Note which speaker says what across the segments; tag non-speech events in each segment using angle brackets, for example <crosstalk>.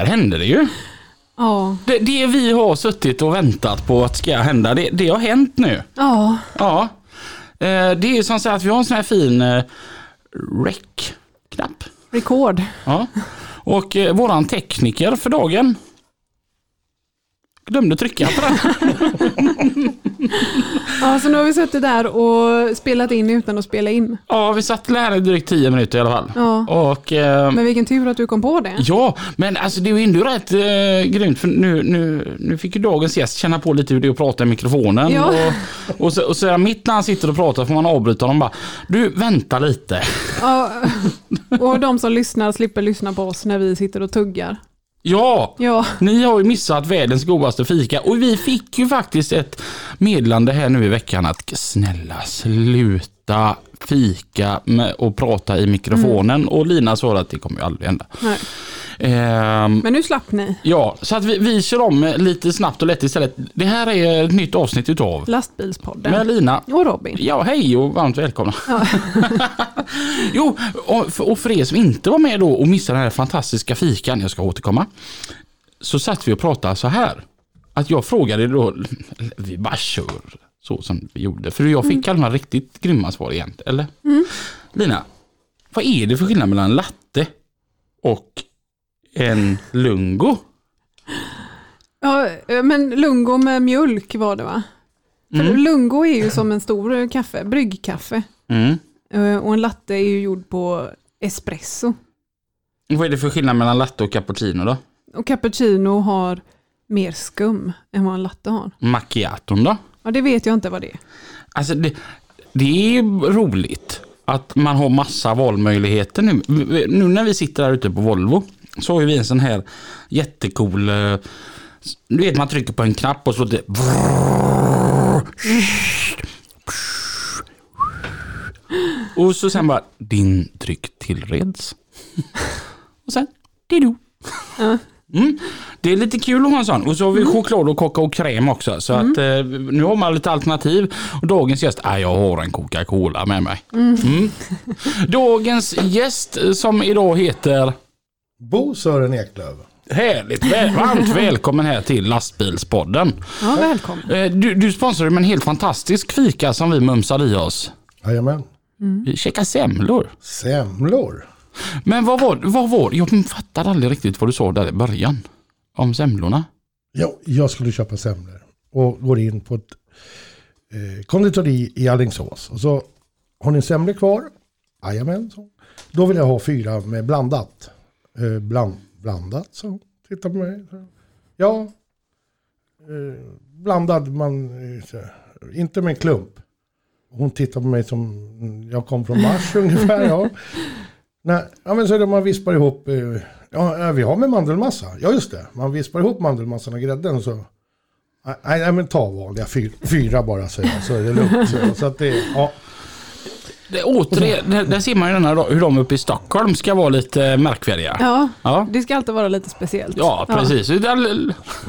Speaker 1: Där hände det ju.
Speaker 2: Ja,
Speaker 1: Det, det vi har suttit och väntat på att ska hända, det, det har hänt nu.
Speaker 2: ja,
Speaker 1: Ja. Eh, Det är som så att vi har en sån här fin eh, rec-knapp.
Speaker 2: rekord.
Speaker 1: Ja. Och eh, våran tekniker för dagen glömde trycka på den. <laughs>
Speaker 2: Ja, så nu har vi suttit där och spelat in utan att spela in.
Speaker 1: Ja, vi satt här i drygt 10 minuter i alla fall.
Speaker 2: Ja,
Speaker 1: Och eh,
Speaker 2: men vilken tur att du kom på det.
Speaker 1: Ja, men alltså det är ju ändå rätt eh, grymt för nu, nu, nu fick ju dagens gäst känna på lite hur det är att prata i mikrofonen.
Speaker 2: Ja.
Speaker 1: Och, och, så, och så mitt när han sitter och pratar får man avbryta honom bara. Du, vänta lite.
Speaker 2: Ja, <laughs> och de som lyssnar slipper lyssna på oss när vi sitter och tuggar.
Speaker 1: Ja,
Speaker 2: Ja,
Speaker 1: ni har ju missat världens godaste fika. Och vi fick ju faktiskt ett meddelande här nu i veckan att snälla sluta fika med och prata i mikrofonen och Lina sa att det kommer ju aldrig hända. Ehm,
Speaker 2: men nu slapp ni.
Speaker 1: Ja, så att vi, vi kör om lite snabbt och lätt istället. Det här är ett nytt avsnitt utav
Speaker 2: Lastbilspodden.
Speaker 1: med Lina.
Speaker 2: Och Robin.
Speaker 1: Ja, hej och varmt välkomna. <laughs> jo, och för, och för er som inte var med då och missade den här fantastiska fikan, jag ska återkomma. Så satt vi och pratade så här. Att jag frågade då, vi bara kör så som vi gjorde. För jag fick alla riktigt grymma svar egentligen, eller? Lina, vad är det för skillnad mellan en latte och en lungo?
Speaker 2: Ja, men lungo med mjölk var det va? För
Speaker 1: Mm.
Speaker 2: lungo är ju som en stor kaffe, bryggkaffe.
Speaker 1: Mm.
Speaker 2: Eh, Och en latte är ju gjord på espresso.
Speaker 1: Vad är det för skillnad mellan latte och cappuccino då?
Speaker 2: Och cappuccino har mer skum än vad en latte har.
Speaker 1: Macchiaton då?
Speaker 2: Ja, det vet jag inte vad det är.
Speaker 1: Alltså det, det är roligt att man har massa valmöjligheter nu. Nu när vi sitter där ute på Volvo så har vi en sån här jättecool eh, du vet man trycker på en knapp och så det och så sen bara din dryck tillreds. och sen dido.
Speaker 2: Ja.
Speaker 1: Mm. Det är lite kul att ha en sån. Och så har vi choklad och kakaokräm också. Så att eh, nu har man lite alternativ. Och dagens gäst, ah, jag har en Coca-Cola med mig. Mm. Dagens gäst som idag heter
Speaker 3: Bo Sören Eklöf.
Speaker 1: Härligt, väl, varmt <laughs> välkommen här till Lastbilspodden.
Speaker 2: Ja, välkommen.
Speaker 1: Eh, Du, du sponsrar med en helt fantastisk fika som vi mumsade i oss.
Speaker 3: Jajamän.
Speaker 1: Vi käkade semlor.
Speaker 3: Semlor.
Speaker 1: Men vad var, vad var Jag fattade aldrig riktigt vad du sa där i början. Om semlorna.
Speaker 3: Ja, jag skulle köpa semlor. Och går in på ett eh, konditori i Alingsås. Och så har ni semlor kvar? Jajamän. Så. Då vill jag ha fyra med blandat. Eh, bland, blandat, så. Titta på mig. Så. Ja. Eh, blandad, man, eh, så. inte med en klump. Hon tittar på mig som jag kom från Mars <laughs> ungefär. Ja. Nej, ja, men så är det man vispar ihop. Eh, ja, vi har med mandelmassa. Ja, just det. Man vispar ihop mandelmassan och grädden och så. Nej, nej men ta vanliga fyra, fyra bara så, så är det lugnt. Så, så att det, ja.
Speaker 1: Det, återigen, där, där ser man ju den här, hur de uppe i Stockholm ska vara lite märkvärdiga.
Speaker 2: Ja,
Speaker 1: Ja.
Speaker 2: det ska alltid vara lite speciellt.
Speaker 1: Ja, precis. Ja.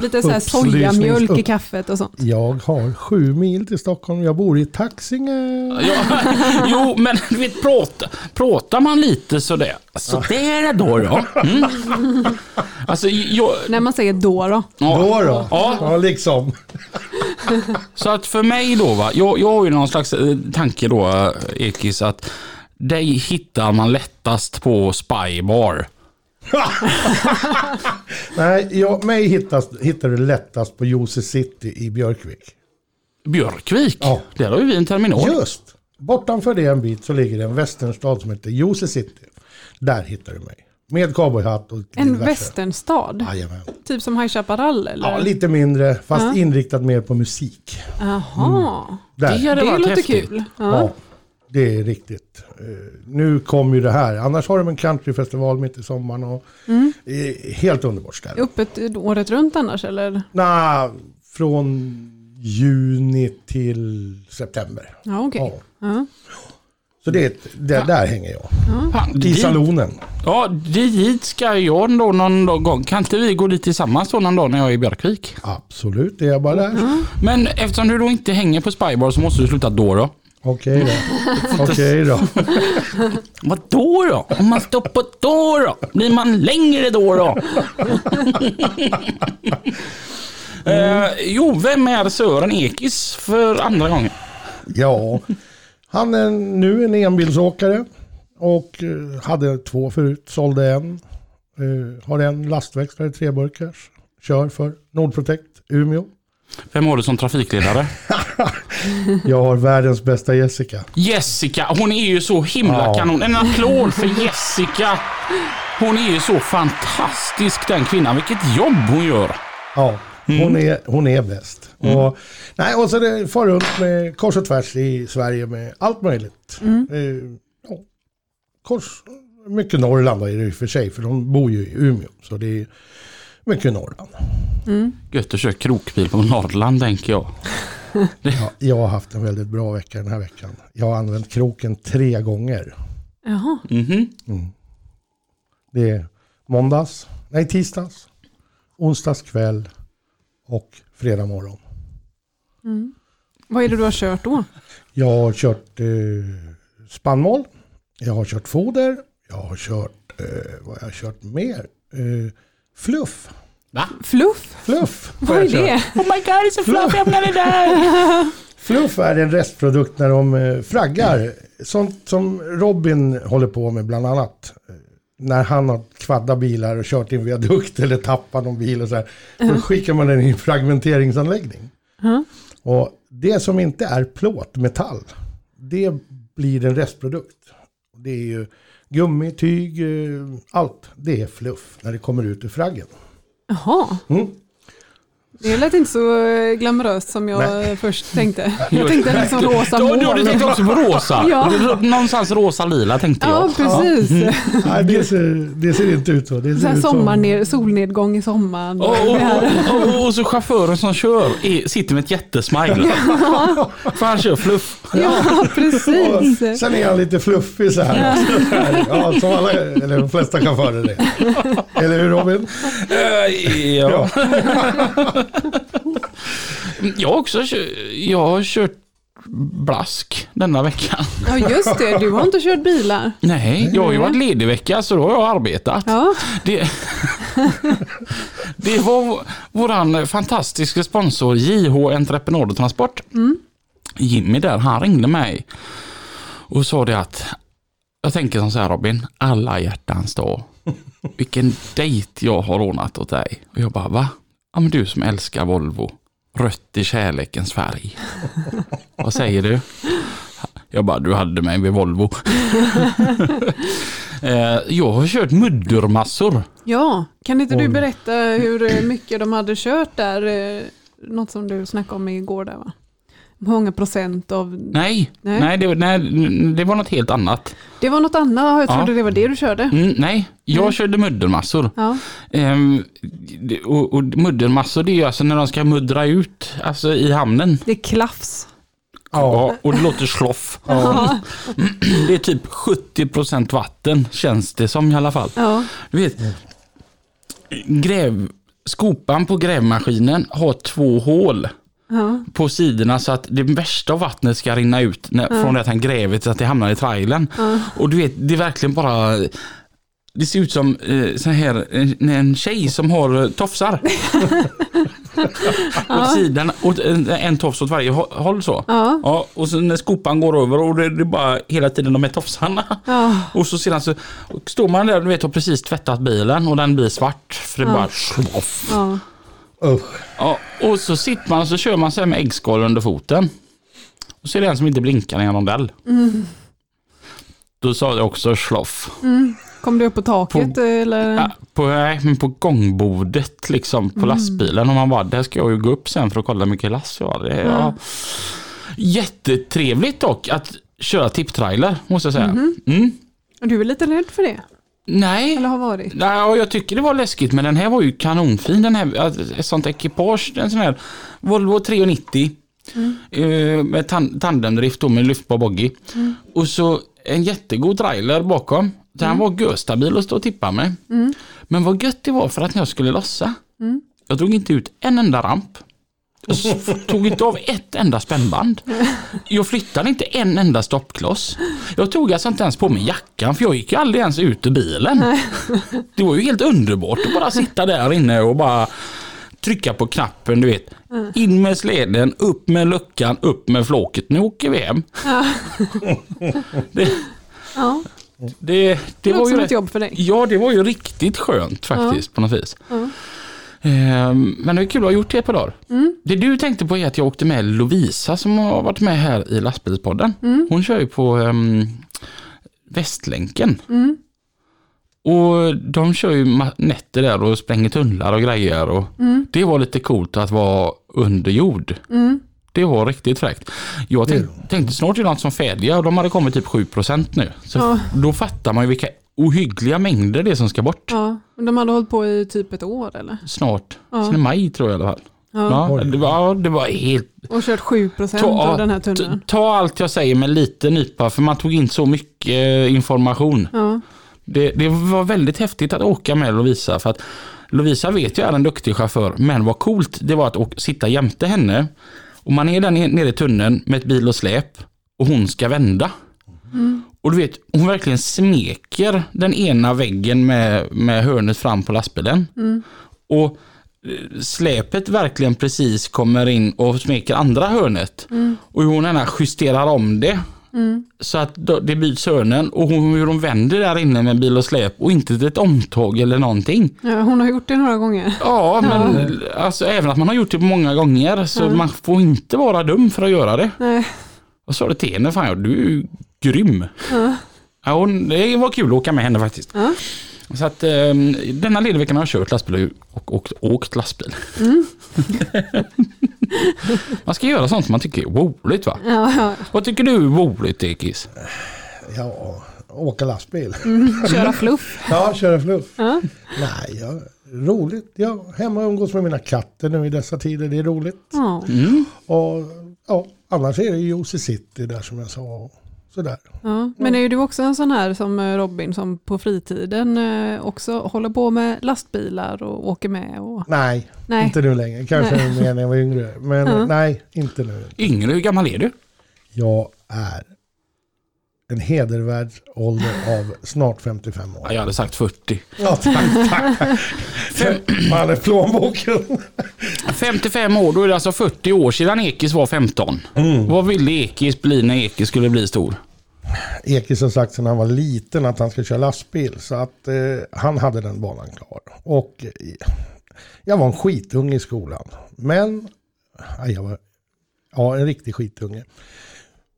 Speaker 2: Lite så här sojamjölk i kaffet och sånt.
Speaker 3: Jag har sju mil till Stockholm. Jag bor i Taxinge.
Speaker 1: Ja, <laughs> jo, men vet, prata, pratar man lite sådär, så där då då. Mm. Alltså, jag,
Speaker 2: När man säger då då.
Speaker 1: ja,
Speaker 3: Då då.
Speaker 1: Ja.
Speaker 3: Ja, liksom.
Speaker 1: så att för mig då, va, jag, jag har ju någon slags eh, tanke då, eh, Ekis, att dig hittar man lättast på Spybar. <laughs>
Speaker 3: Nej, jag, mig hittas, hittar du lättast på Jose City i Björkvik.
Speaker 1: Björkvik,
Speaker 3: Ja.
Speaker 1: där har ju vi en terminal.
Speaker 3: Just. Bortanför det en bit så ligger det en västernstad som heter Jose City. Där hittar du mig. Med cowboyhatt och
Speaker 2: En
Speaker 3: diverse.
Speaker 2: västernstad.
Speaker 3: Jajamän.
Speaker 2: Typ som High Chaparral eller?
Speaker 3: Ja, lite mindre, fast
Speaker 2: Ja.
Speaker 3: inriktat mer på musik.
Speaker 2: Jaha,
Speaker 3: Där.
Speaker 1: Det hade
Speaker 2: det
Speaker 1: varit
Speaker 2: låter
Speaker 1: häftigt.
Speaker 2: kul.
Speaker 3: Ja.
Speaker 2: Ja.
Speaker 3: Det är riktigt. Eh, nu kom ju det här. Annars har de en countryfestival mitt i sommaren. Och
Speaker 2: Mm.
Speaker 3: det helt underbart ställe.
Speaker 2: Öppet året runt annars eller?
Speaker 3: Nej, från juni till september.
Speaker 2: Ja, okej.
Speaker 3: Ja.
Speaker 2: Ja.
Speaker 3: Så det, är ett- det, där hänger jag.
Speaker 1: Fan,
Speaker 3: I
Speaker 1: dit,
Speaker 3: salonen.
Speaker 1: ja, dit ska jag då någon gång. Kan inte vi gå dit tillsammans då någon dag när jag är i Björkvik?
Speaker 3: Absolut, det är jag bara där.
Speaker 1: Men eftersom du då inte hänger på Spybar så måste du sluta då då.
Speaker 3: Okej då. Okej då. <laughs>
Speaker 1: Vad då då? Om man stoppar då då? Blir man längre då då? <laughs> eh, jo, vem är Sören Ekis för andra gången?
Speaker 3: Ja, han är nu en enbilsåkare. Och eh, hade två förut, sålde en. Eh, har en lastväxlare, treburkars. Kör för Nordprotect, Umeå.
Speaker 1: Vem har du som trafikledare? <laughs>
Speaker 3: Jag har världens bästa Jessica.
Speaker 1: Jessica, hon är ju så himla
Speaker 3: Ja.
Speaker 1: kanon. En applåd för Jessica. Hon är ju så fantastisk den kvinnan. Vilket jobb hon gör.
Speaker 3: Ja, hon, är, hon är bäst. Och, nej, och så är det far runt med kors och tvärs i Sverige med allt möjligt. Eh, ja, kors, mycket Norrland är det i och för sig, för de bor ju i Umeå. Så det är mycket Norrland.
Speaker 1: Gött att köra krokbil på Norrland tänker jag. <laughs>
Speaker 3: Ja, jag har haft en väldigt bra vecka den här veckan. Jag har använt kroken tre gånger.
Speaker 2: Jaha.
Speaker 1: Mhm.
Speaker 3: Det är måndags, nej tisdags, onsdags kväll och fredag morgon.
Speaker 2: Vad är det du har kört då?
Speaker 3: Jag har kört eh, spannmål, jag har kört foder, jag har kört, eh, vad har jag kört mer? Eh, fluff.
Speaker 1: Va?
Speaker 2: Fluff?
Speaker 3: Fluff.
Speaker 2: Vad är det?
Speaker 1: Oh my god, it's a fluff, jag menar det där. <laughs>
Speaker 3: Fluff är en restprodukt när de eh, fraggar. Sånt som Robin håller på med bland annat. Eh, När han har kvaddat bilar och kört i en viadukt eller tappat någon bil och så här. Då skickar man den i en fragmenteringsanläggning.
Speaker 2: Ja.
Speaker 3: Och det som inte är plåt, metall, det blir en restprodukt. Det är ju gummi, tyg, eh, allt. Det är fluff när det kommer ut ur fraggen.
Speaker 2: Jaha.
Speaker 3: Mm.
Speaker 2: Det lät inte så eh, glamoröst som jag
Speaker 3: Nej.
Speaker 2: först tänkte. <laughs> Jag tänkte liksom rosa
Speaker 1: Ja, du, du tänkte också på rosa.
Speaker 2: Ja.
Speaker 1: Någonstans rosa-lila tänkte
Speaker 2: Ja,
Speaker 1: jag.
Speaker 2: precis. <laughs>
Speaker 3: Nej, det ser, det ser inte ut så. Det
Speaker 2: Så
Speaker 3: ser
Speaker 2: här
Speaker 3: ut som...
Speaker 2: sommarned, solnedgång i sommaren.
Speaker 1: Och, och, och, och, så chauffören som kör är, sitter med ett jättesmile. För han kör fluff.
Speaker 2: Ja, precis.
Speaker 3: Och sen är han lite fluffig så här. Ja, som alla, eller de flesta chaufförer är. Eller hur Robin?
Speaker 1: Eh, ja. <laughs> <laughs> Jag har också jag har kört blask denna veckan.
Speaker 2: Ja, just det. Du har inte kört bilar.
Speaker 1: Nej, jag har ju varit ledig vecka så då har jag arbetat.
Speaker 2: Ja,
Speaker 1: Det, <laughs> det var våran fantastiska sponsor JH Entreprenad och Transport. Jimmy där, han ringde mig och sa det att jag tänker som så här Robin, alla hjärtans dag. Vilken dejt jag har ordnat åt dig. Och jag bara va? Ja men du som älskar Volvo. Rött i kärlekens färg. <laughs> Vad säger du? Jag bara, du hade mig vid Volvo. <laughs> Eh, jag har kört muddermassor.
Speaker 2: ja. kan inte du berätta hur mycket de hade kört där? eh, Något som du snackade om igår där va? Många procent av...
Speaker 1: Nej,
Speaker 2: Nej.
Speaker 1: nej. det, nej, det var något helt annat.
Speaker 2: Det var något annat. Jag
Speaker 1: Ja.
Speaker 2: trodde det var det du körde.
Speaker 1: Mm, nej, jag
Speaker 2: Nej.
Speaker 1: körde muddermassor.
Speaker 2: Ja,
Speaker 1: Ehm, och, och muddermassor det är ju alltså när de ska muddra ut alltså i hamnen.
Speaker 2: det är klaffs.
Speaker 1: Ja, och det låter sloff.
Speaker 2: Ja.
Speaker 1: Det är typ 70% vatten känns det som i alla fall.
Speaker 2: Ja.
Speaker 1: Du vet, gräv, skopan på grävmaskinen har två hål
Speaker 2: Ja.
Speaker 1: på sidorna så att det värsta av vattnet ska rinna ut när, från det att han gräver till att det hamnar i trailern. Och du vet, det är verkligen bara det ser ut som eh, så här, en, en tjej som har eh, tofsar. <laughs> Åt sidan, och en, en tofs åt varje hå- håll så.
Speaker 2: Ja.
Speaker 1: Ja, och så när skopan går över och det, det är bara hela tiden de här tofsarna.
Speaker 2: Ja.
Speaker 1: Och så sedan så och står man där du vet har precis tvättat bilen och den blir svart. För det
Speaker 2: Ja.
Speaker 1: bara.
Speaker 2: Ja.
Speaker 3: Usch.
Speaker 1: Ja, och så sitter man och så kör man så här med äggskal under foten. Och så är det en som inte blinkar i en rondell. Då sa det också sloff.
Speaker 2: Kom du upp på taket eller?
Speaker 1: Ja, på, nej, men på gångbordet liksom på lastbilen. Och man bara, där ska jag ju gå upp sen för att kolla hur mycket last jag har. Ja. Jättetrevligt dock att köra tipptrailer måste jag säga.
Speaker 2: Mhm.
Speaker 1: Mm.
Speaker 2: Du är lite rädd för det?
Speaker 1: Nej,
Speaker 2: Eller har varit?
Speaker 1: Ja, jag tycker det var läskigt men den här var ju kanonfin. Den här, alltså, ett sånt ekipage, en sån här Volvo 390 eh, med tan- tandemdrift då med lyftbar boggy. Och så en jättegod trailer bakom. Den var görstabil att stå och tippa med. Men vad gött det var för att jag skulle lossa. Jag drog inte ut en enda ramp. Jag tog inte av ett enda spännband. Jag flyttade inte en enda stoppkloss. Jag tog alltså inte ens på mig jackan för jag gick ju aldrig ens ut ur bilen. Det var ju helt underbart att bara sitta där inne och bara trycka på knappen, du vet. In med släden, upp med luckan, upp med flåket. Nu åker vi hem. det,
Speaker 2: Ja,
Speaker 1: det,
Speaker 2: det
Speaker 1: det var ju
Speaker 2: ett jobb för dig.
Speaker 1: Ja, det var ju riktigt skönt faktiskt på något vis. Men det är kul att ha gjort det ett par dagar. Det du tänkte på är att jag åkte med Lovisa som har varit med här i lastbilspodden. Hon kör ju på um, Västlänken. Och de kör ju nätter där och spränger tunnlar och grejer. Och Det var lite coolt att vara under jord. Det var riktigt fräckt. Jag tänk, tänkte snart är något som färdiga och de hade kommit typ 7% nu. Så
Speaker 2: Ja.
Speaker 1: Då fattar man ju vilka ohyggliga mängder det som ska bort.
Speaker 2: Ja, men de hade hållit på i typ ett år eller?
Speaker 1: Snart.
Speaker 2: Ja.
Speaker 1: Sen i maj tror jag i alla fall.
Speaker 2: Ja.
Speaker 1: Ja, det, var, det var helt...
Speaker 2: Och kört 7%
Speaker 1: Ta,
Speaker 2: av den här tunneln.
Speaker 1: ta allt jag säger med lite nypa för man tog in så mycket eh, information.
Speaker 2: Ja,
Speaker 1: Det, det var väldigt häftigt att åka med Lovisa för att Lovisa vet jag är en duktig chaufför men vad coolt det var att åka, sitta jämte henne och man är där nere nere i tunneln med ett bil och släp och hon ska vända. Och du vet, hon verkligen smeker den ena väggen med, med hörnet fram på lastbilen. Och eh, släpet verkligen precis kommer in och smeker andra hörnet. Och hur hon gärna justerar om det. Så att det byts hörnen och hon, hur hon vänder där inne med bil och släp och inte ett omtåg eller någonting.
Speaker 2: ja, hon har gjort det några gånger.
Speaker 1: Ja, men alltså även att man har gjort det många gånger så man får inte vara dum för att göra det.
Speaker 2: Nej.
Speaker 1: Jag sa det till henne, fan ja, du grym. Ja, hon, det var kul att åka med henne faktiskt.
Speaker 2: Ja.
Speaker 1: Så att eh, denna lediga veckan har jag kört lastbil och åkt, åkt lastbil. <laughs> man ska göra sånt som man tycker är roligt va?
Speaker 2: Ja, ja.
Speaker 1: Vad tycker du är roligt Ekis?
Speaker 3: Ja, åka lastbil.
Speaker 2: Köra <laughs> fluff.
Speaker 3: Ja, köra fluff.
Speaker 2: Ja.
Speaker 3: Nej, ja, roligt. Ja, hemma och umgås med mina katter nu i dessa tider. Det är roligt.
Speaker 2: Ja.
Speaker 1: Mm.
Speaker 3: Och ja, annars är det ju Josie City där som jag sa. Sådär.
Speaker 2: Ja. Men är du också en sån här som eh, Robin som på fritiden eh, också håller på med lastbilar och åker med? Och...
Speaker 3: Nej,
Speaker 2: Nej.
Speaker 3: inte nu längre. Kanske mer när jag var yngre. Men
Speaker 2: Ja.
Speaker 3: nej, inte nu.
Speaker 1: Yngre, hur gammal är du?
Speaker 3: Jag är en hedervärd ålder av snart 55 år.
Speaker 1: Ja, jag hade sagt 40.
Speaker 3: Ja, tack, tack. Man är plånboken.
Speaker 1: 55 år, då är det alltså 40 år sedan Ekis var 15. Vad ville Ekis bli när Ekis skulle bli stor?
Speaker 3: Ekis har sagt sedan han var liten att han ska köra lastbil. Så att eh, han hade den banan klar. Och eh, jag var en skitunge i skolan. Men, ja, jag var ja, en riktig skitunge.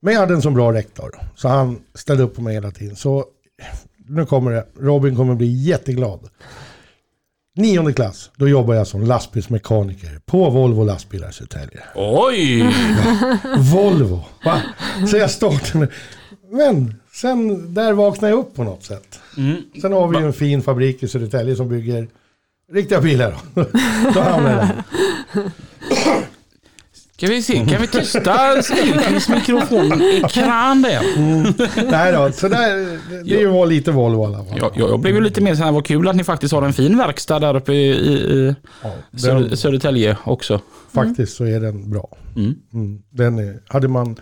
Speaker 3: Men jag hade en så bra rektor. Så han ställde upp på mig hela tiden. Så nu kommer det. Robin kommer bli jätteglad. Nionde klass, då jobbar jag som lastbilsmekaniker på Volvo lastbilar i Södertälje.
Speaker 1: Oj! <laughs>
Speaker 3: Volvo. Va? Så jag startade. Men sen där vaknade jag upp på något sätt. Sen har vi ju en fin fabrik i Södertälje som bygger riktiga bilar. Då, <laughs> då hamnar jag där.
Speaker 1: Ska vi se, kan vi tysta Ekis mikrofon-ekran där?
Speaker 3: Nej då, så där, det, det var lite Volvo i alla fall.
Speaker 1: Jag, jag, jag blev ju lite mer så här, vad kul att ni faktiskt har en fin verkstad där uppe i, i, i
Speaker 3: Ja,
Speaker 1: Söder,
Speaker 3: den,
Speaker 1: Södertälje också.
Speaker 3: faktiskt så är den bra.
Speaker 1: Mm.
Speaker 3: Mm, den är, hade man,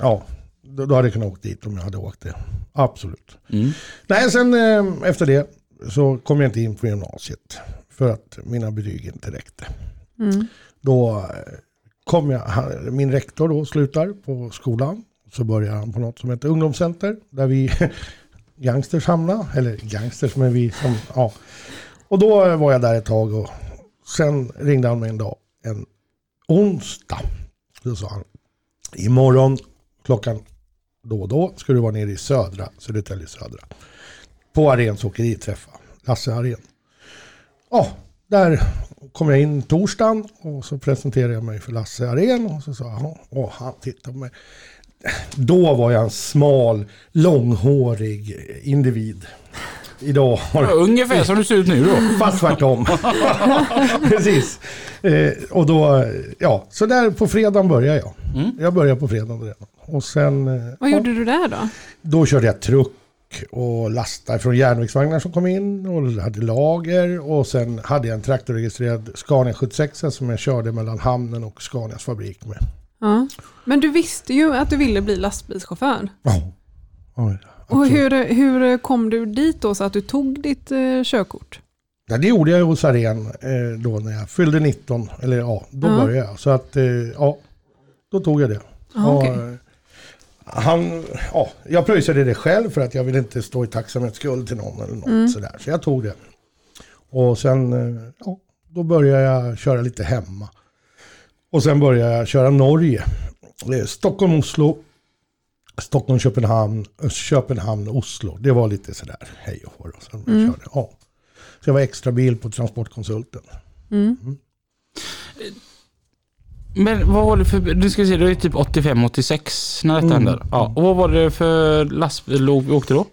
Speaker 3: ja, då, då hade jag kunnat åka dit om jag hade åkt det. Absolut.
Speaker 1: Mm.
Speaker 3: Nej, sen eh, efter det så kom jag inte in på gymnasiet. För att mina betyg inte räckte.
Speaker 2: Mm.
Speaker 3: Då eh, kom jag, min rektor då slutar på skolan. Så börjar han på något som heter ungdomscenter. Där vi <laughs> gangsters hamnar. Eller gangsters, men vi som, ja. Och då var jag där ett tag och sen ringde han mig en dag, en onsdag. Då sa han, imorgon klockan då och då ska du vara nere i södra, Södertälje södra. På Arens åkeriträffa, Lasse Aren. Ja, där kom jag in torsdagen och så presenterade jag mig för Lasse Aren och så sa han, och han tittade på mig. då var jag en smal, långhårig individ. Idag har jag
Speaker 1: Ungefär som du ser ut nu då.
Speaker 3: fast tvärtom. <laughs> Precis. Eh, och då, ja, så där på fredagen började jag. Jag började på fredagen redan. Och sen, eh,
Speaker 2: Vad
Speaker 3: ja,
Speaker 2: gjorde du där då?
Speaker 3: då körde jag truck och lastade från järnvägsvagnar som kom in och hade lager. Och sen hade jag en traktorregistrerad Scania 76 som jag körde mellan hamnen och Scanias fabrik med.
Speaker 2: Ja. Men du visste ju att du ville bli lastbilschaufför.
Speaker 3: Ja. Ja,
Speaker 2: Och hur, hur kom du dit då så att du tog ditt eh, körkort?
Speaker 3: Ja, det gjorde jag hos Aren eh, då när jag fyllde 19. Eller ja, då
Speaker 2: Ja.
Speaker 3: började jag. Så att, eh, ja, då tog jag det.
Speaker 2: Ja,
Speaker 3: Och,
Speaker 2: okej.
Speaker 3: eh, han, ja, jag pröjsade det själv för att jag ville inte stå i tacksamhetsskuld till någon eller något
Speaker 2: Mm.
Speaker 3: sådär. Så jag tog det. Och sen, eh, ja, då började jag köra lite hemma. Och sen började jag köra Norge. Stockholm, Oslo, Stockholm, Köpenhamn, Köpenhamn, Oslo. Det var lite sådär hej och hå. då, Sen
Speaker 2: Mm.
Speaker 3: körde, ja. Så jag var extra bil på Transportkonsulten.
Speaker 2: Mm.
Speaker 1: Men vad var det för, du ska se, det är typ 85-86 när detta
Speaker 3: Mm.
Speaker 1: hände. Ja, och vad var det för lastbil du åkte då?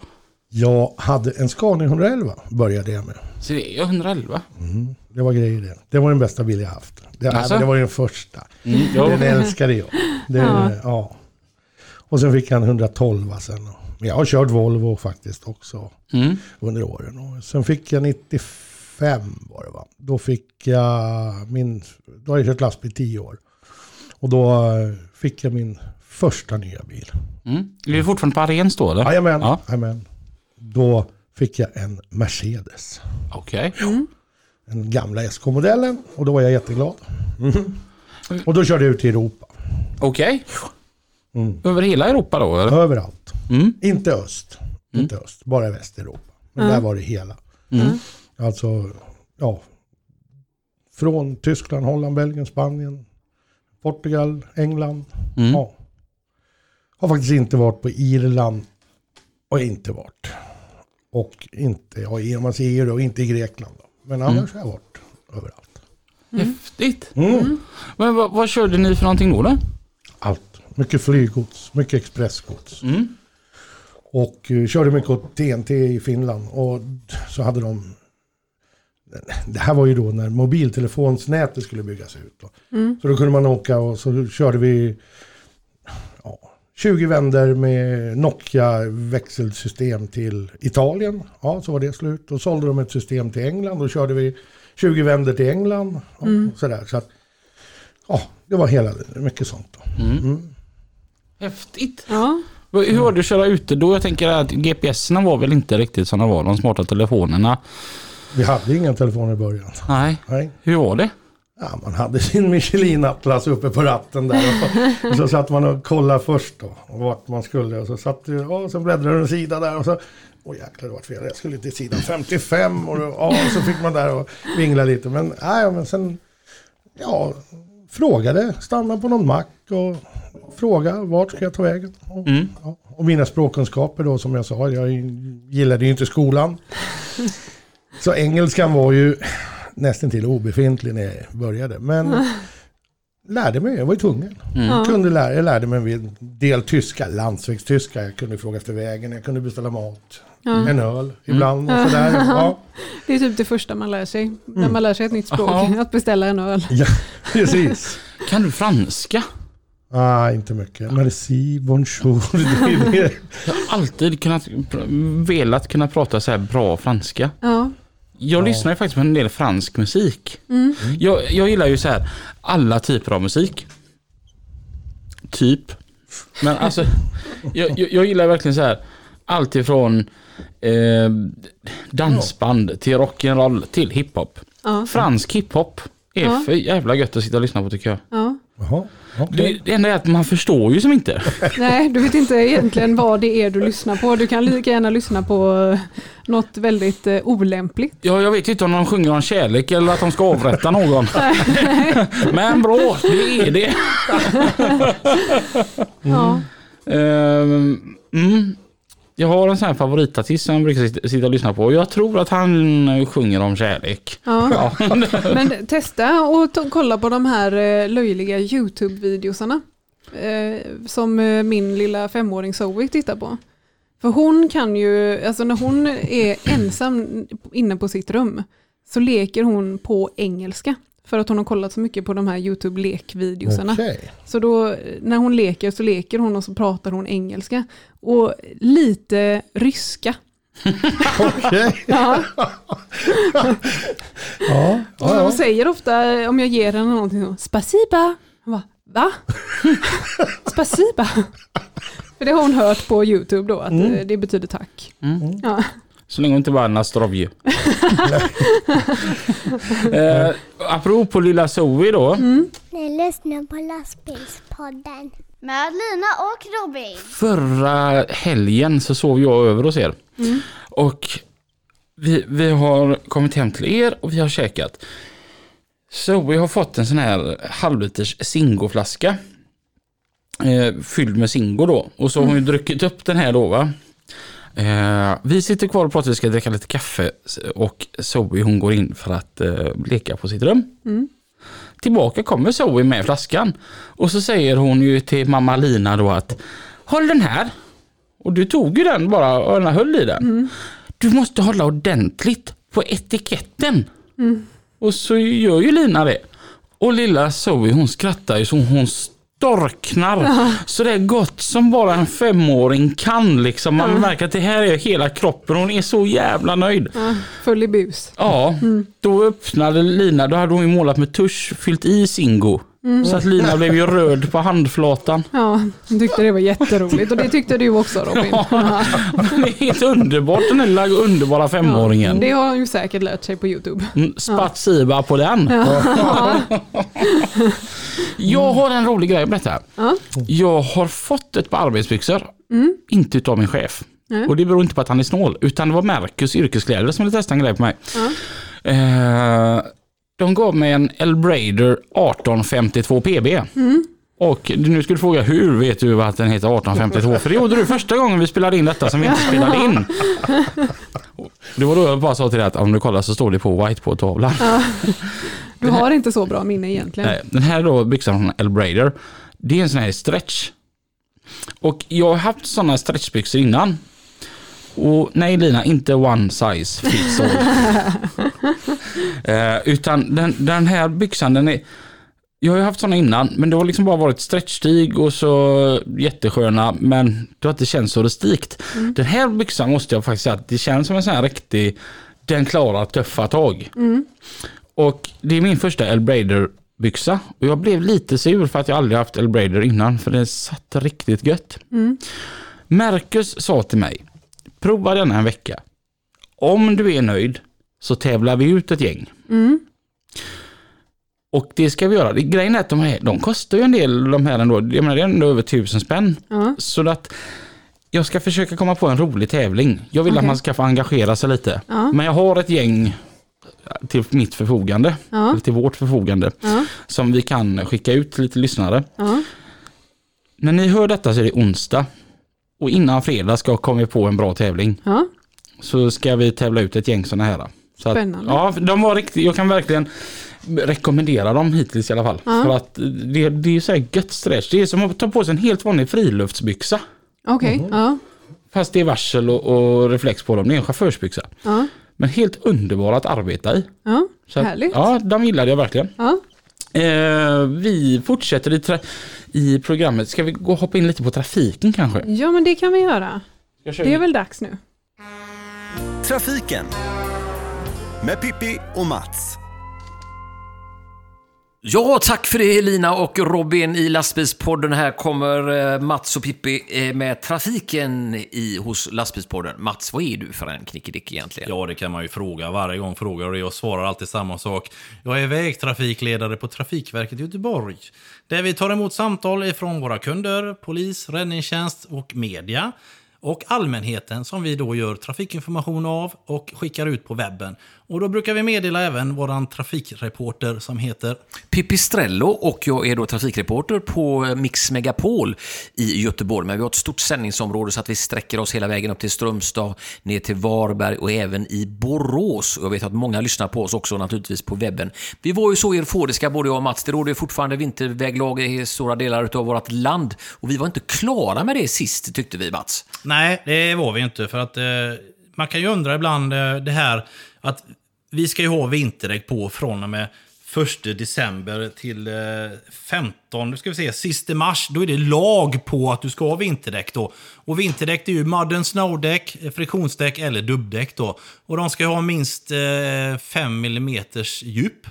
Speaker 3: Jag hade en Scania 111 började jag med.
Speaker 1: Så det är 111.
Speaker 3: Mm, det var grejer det. Det var den bästa bil jag haft. Det,
Speaker 1: Alltså?
Speaker 3: det var den första.
Speaker 1: Mm.
Speaker 3: Den älskade jag. Det,
Speaker 2: Ja.
Speaker 3: ja. Och sen fick jag en 112 sen. Men jag har kört Volvo faktiskt också
Speaker 1: Mm.
Speaker 3: under åren. Och sen fick jag 95 var det va. Då fick jag min, då har jag kört lastbil 10 år. Och då eh, fick jag min första nya bil.
Speaker 1: Mm. Är du fortfarande på Arens då eller?
Speaker 3: Jajamän,
Speaker 1: Ja.
Speaker 3: Då fick jag en Mercedes.
Speaker 1: Okej.
Speaker 3: Den gamla SK-modellen. Och då var jag jätteglad. Mm. Och då körde jag ut till Europa.
Speaker 1: Okej.
Speaker 3: Mm.
Speaker 1: Över hela Europa då eller?
Speaker 3: Överallt.
Speaker 1: Mm.
Speaker 3: Inte öst. Inte öst. Bara i Västeuropa. Men
Speaker 2: Ja.
Speaker 3: där var det hela.
Speaker 1: Mm.
Speaker 3: Alltså, ja. Från Tyskland, Holland, Belgien, Spanien, Portugal, England.
Speaker 1: Mm.
Speaker 3: Ja. Har faktiskt inte varit på Irland. Och inte varit. Och inte, ja, i- om man säger och inte i Grekland. Då. Men annars har jag varit överallt.
Speaker 1: Häftigt.
Speaker 3: Mm.
Speaker 1: Men vad, vad körde ni för någonting då? då?
Speaker 3: Allt. Mycket flyggods, mycket expressgods.
Speaker 1: Mm.
Speaker 3: Och eh, körde mycket åt TNT i Finland. Och så hade de... Det här var ju då när mobiltelefonsnätet skulle byggas ut. Då.
Speaker 2: Mm.
Speaker 3: Så då kunde man åka och så körde vi ja, 20 vänder med Nokia växelsystem till Italien. Ja, så var det slut. Då sålde de ett system till England. Då körde vi 20 vänder till England. Ja,
Speaker 2: Mm.
Speaker 3: sådär. Så att, ja, det var hela, mycket sånt. Då.
Speaker 1: Mm.
Speaker 3: Mm.
Speaker 1: Häftigt.
Speaker 2: Ja.
Speaker 1: Hur var det att köra ute då? Jag tänker att GPSerna var väl inte riktigt som de var, de smarta telefonerna.
Speaker 3: Vi hade inga telefoner i början.
Speaker 1: Nej,
Speaker 3: Nej.
Speaker 1: hur var det?
Speaker 3: Ja, man hade sin Michelin-atlas uppe på ratten där. Och, och så satt man och kollade först då. Och vart man skulle. Och så satt ja, så bläddrade du en sida där. Och så, åh jäklar det vart fel. Jag skulle till sidan 55. Och, ja, och så fick man där och vingla lite. Men, nej, men sen, ja, frågade. Stanna på någon mack och fråga vart ska jag ta vägen. Och,
Speaker 1: Mm.
Speaker 3: ja, och mina språkkunskaper då som jag sa. Jag gillade ju inte skolan. Så engelskan var ju nästan till obefintlig när jag började. Men <laughs> lärde mig, jag var ju tvungen.
Speaker 1: Mm.
Speaker 2: Ja.
Speaker 3: Kunde lära, jag lärde mig en del tyska, landsvägstyska. Jag kunde fråga efter vägen, jag kunde beställa mat.
Speaker 2: Ja.
Speaker 3: En öl ibland och sådär. <laughs> Ja,
Speaker 2: Det är typ det första man lär sig när man lär sig ett nytt språk.
Speaker 1: Ja. <laughs>
Speaker 2: Att beställa en öl.
Speaker 3: ja precis.
Speaker 1: Kan du franska?
Speaker 3: Ah, inte mycket. Merci, bonjour. Det det.
Speaker 1: Jag har alltid kunnat, velat kunna prata så här bra franska.
Speaker 2: Ja.
Speaker 1: Jag
Speaker 3: Ja.
Speaker 1: lyssnar ju faktiskt på en del fransk musik.
Speaker 2: Mm.
Speaker 1: Jag, jag gillar ju så här alla typer av musik. Typ. Men alltså, <laughs> jag, jag, jag gillar verkligen så här allt ifrån eh, dansband till rock'n'roll till hiphop.
Speaker 2: Ja.
Speaker 1: Fransk hiphop är
Speaker 2: Ja.
Speaker 1: för jävla gött att sitta och lyssna på tycker jag.
Speaker 2: Ja.
Speaker 3: Jaha, okej.
Speaker 1: Det, enda är att man förstår ju som inte. <laughs>
Speaker 2: Nej, du vet inte egentligen vad det är du lyssnar på. Du kan lika gärna lyssna på något väldigt eh, olämpligt.
Speaker 1: Ja, jag vet inte om de sjunger om kärlek eller att de ska avrätta någon. <laughs> <laughs> Men bra, det är det. <laughs>
Speaker 2: Ja.
Speaker 1: Ehm, mm. Jag har en sån här favoritartist som jag brukar sitta- och lyssna på. och Jag tror att han eh, sjunger om kärlek.
Speaker 2: Ja.
Speaker 1: Ja.
Speaker 2: Men testa och kolla på de här eh, löjliga YouTube-videosarna. eh, som min lilla femåring Zoe tittar på. För hon kan ju, alltså när hon är ensam inne på sitt rum så leker hon på engelska. För att hon har kollat så mycket på de här YouTube-lekvideosarna.
Speaker 3: Okej.
Speaker 2: Så då när hon leker så leker hon och så pratar hon engelska. Och lite ryska.
Speaker 3: Okej. <laughs>
Speaker 2: Ja.
Speaker 3: Ja,
Speaker 2: Och hon säger ofta om jag ger henne någonting så spasiba. Hon bara, va? <laughs> spasiba? För det har hon hört på YouTube då, att eh, det betyder tack.
Speaker 1: Mm.
Speaker 2: Ja.
Speaker 1: Så länge hon inte bara är Nastrovje. eh, apropå lilla Zoe då.
Speaker 4: Ni lyssnar på lastbilspodden. Med Lina och Robin.
Speaker 1: Förra helgen så sov jag över hos er. Och vi, vi har kommit hem till er och vi har käkat. Zoe har fått en sån här halvliters Zingo-flaska. Eh, fylld med Zingo då. Och så har hon ju druckit upp den här då va. Eh, vi sitter kvar och pratar, vi ska dricka lite kaffe och Zoe hon går in för att eh, leka på sitt rum. Tillbaka kommer Zoe med flaskan och så säger hon ju till mamma Lina då att Håll den här. Och du tog ju den bara och höll i den. Du måste hålla ordentligt på etiketten. Och så gör ju Lina det. Och lilla Zoe hon skrattar ju så hon storknar. Så det är gott som bara en femåring kan liksom. Man märker att det här är hela kroppen. Hon är så jävla nöjd.
Speaker 2: Ja, full i bus.
Speaker 1: Ja, då öppnade Lina, då hade hon målat med tusch, fyllt i Zingo. Så att Lina blev ju röd på handflatan.
Speaker 2: Ja, hon tyckte det var jätteroligt och det tyckte du också Robin.
Speaker 1: Ja, det är helt underbart den lilla underbara femåringen.
Speaker 2: Det har hon ju säkert lärt sig på YouTube.
Speaker 1: Mm, Spatsiba på den. Jag har en rolig grej att berätta.
Speaker 2: Ja.
Speaker 1: Jag har fått ett par arbetsbyxor. Inte utav min chef.
Speaker 2: Nej.
Speaker 1: Och det beror inte på att han är snål. Utan det var Mercus yrkeskläder som ville testa en grej på mig. Eh, de gav mig en Elbrader 1852 PB. Och nu skulle du fråga hur vet du att den heter 1852? För det gjorde du första gången vi spelade in detta som vi inte spelade in. <laughs> Det var då jag bara sa till dig att om du kollar så står det på whiteboardtavlan. <laughs>
Speaker 2: Du har inte så bra minne egentligen.
Speaker 1: Den här då byxan från Elbrader, det är en sån här stretch. Och jag har haft sådana stretchbyxor innan. Och nej Lina, inte one size fits all. <laughs> eh, utan den, den här byxan, den är... Jag har ju haft sådana innan, men det har liksom bara varit stretchstig och så jättesköna, men det har inte känts så rustikt. Den här byxan måste jag faktiskt säga att det känns som en sån här riktig, den klarar tuffa tag. Och det är min första Elbrader byxa och jag blev lite sur för att jag aldrig haft Elbrader innan för det satt riktigt gött. Marcus sa till mig, prova denna en vecka. Om du är nöjd så tävlar vi ut ett gäng. Och det ska vi göra. Grejen är att de, här, de kostar ju en del de här ändå. Jag menar det är ändå över tusen spänn.
Speaker 2: Ja.
Speaker 1: Så att jag ska försöka komma på en rolig tävling. Jag vill att
Speaker 2: Okej.
Speaker 1: man ska få engagera sig lite.
Speaker 2: Ja.
Speaker 1: Men jag har ett gäng till mitt förfogande. Eller till vårt förfogande. Som vi kan skicka ut till lite lyssnare. När ni hör detta så är det onsdag. Och innan fredag ska jag komma på en bra tävling.
Speaker 2: Ja.
Speaker 1: Så ska vi tävla ut ett gäng sådana här. Så att,
Speaker 2: Spännande.
Speaker 1: Ja, de var riktigt, jag kan verkligen rekommendera dem hittills i alla fall.
Speaker 2: Ja.
Speaker 1: För att det, det är så här gött stretch. Det är som att ta på sig en helt vanlig friluftsbyxa.
Speaker 2: Okej, ja.
Speaker 1: Fast det är varsel och, och reflex på dem. Det är en chaufförsbyxa.
Speaker 2: Ja.
Speaker 1: Men helt underbara att arbeta i.
Speaker 2: Ja.
Speaker 1: Så att,
Speaker 2: Härligt.
Speaker 1: Ja, de gillade jag verkligen.
Speaker 2: Ja.
Speaker 1: Eh, vi fortsätter i, i programmet. Ska vi gå och hoppa in lite på trafiken kanske?
Speaker 2: ja, men det kan vi göra. Det är väl dags nu.
Speaker 5: Trafiken med Pippi och Mats.
Speaker 6: Ja, tack för det Elina och Robin i lastbilspodden. Här kommer eh, Mats och Pippi eh, med trafiken i, hos lastbilspodden. Mats, vad är du för en knickedick egentligen?
Speaker 7: Ja, det kan man ju fråga. Varje gång frågar och jag svarar alltid samma sak. Jag är vägtrafikledare på Trafikverket i Göteborg. Där vi tar emot samtal ifrån våra kunder, polis, räddningstjänst och media. Och allmänheten som vi då gör trafikinformation av och skickar ut på webben. Och då brukar vi meddela även våran trafikreporter som heter
Speaker 6: Pipistrello och jag är då trafikreporter på Mix Megapol i Göteborg. Men vi har ett stort sändningsområde så att vi sträcker oss hela vägen upp till Strömstad, ner till Varberg och även i Borås. Och jag vet att många lyssnar på oss också naturligtvis på webben. Vi var ju så euforiska både jag och Mats. Det råder fortfarande vinterväglag i stora delar av vårt land. Och vi var inte klara med det sist tyckte vi Mats.
Speaker 7: Nej, det var vi inte. För att eh, man kan ju undra ibland eh, det här att vi ska ju ha vinterdäck på från och med 1 december till eh, 15, nu ska vi se, sista mars. Då är det lag på att du ska ha vinterdäck då. Och vinterdäck är ju mud and snow-däck, friktionsdäck eller dubbdäck då. Och de ska ju ha minst eh, 5 mm djup.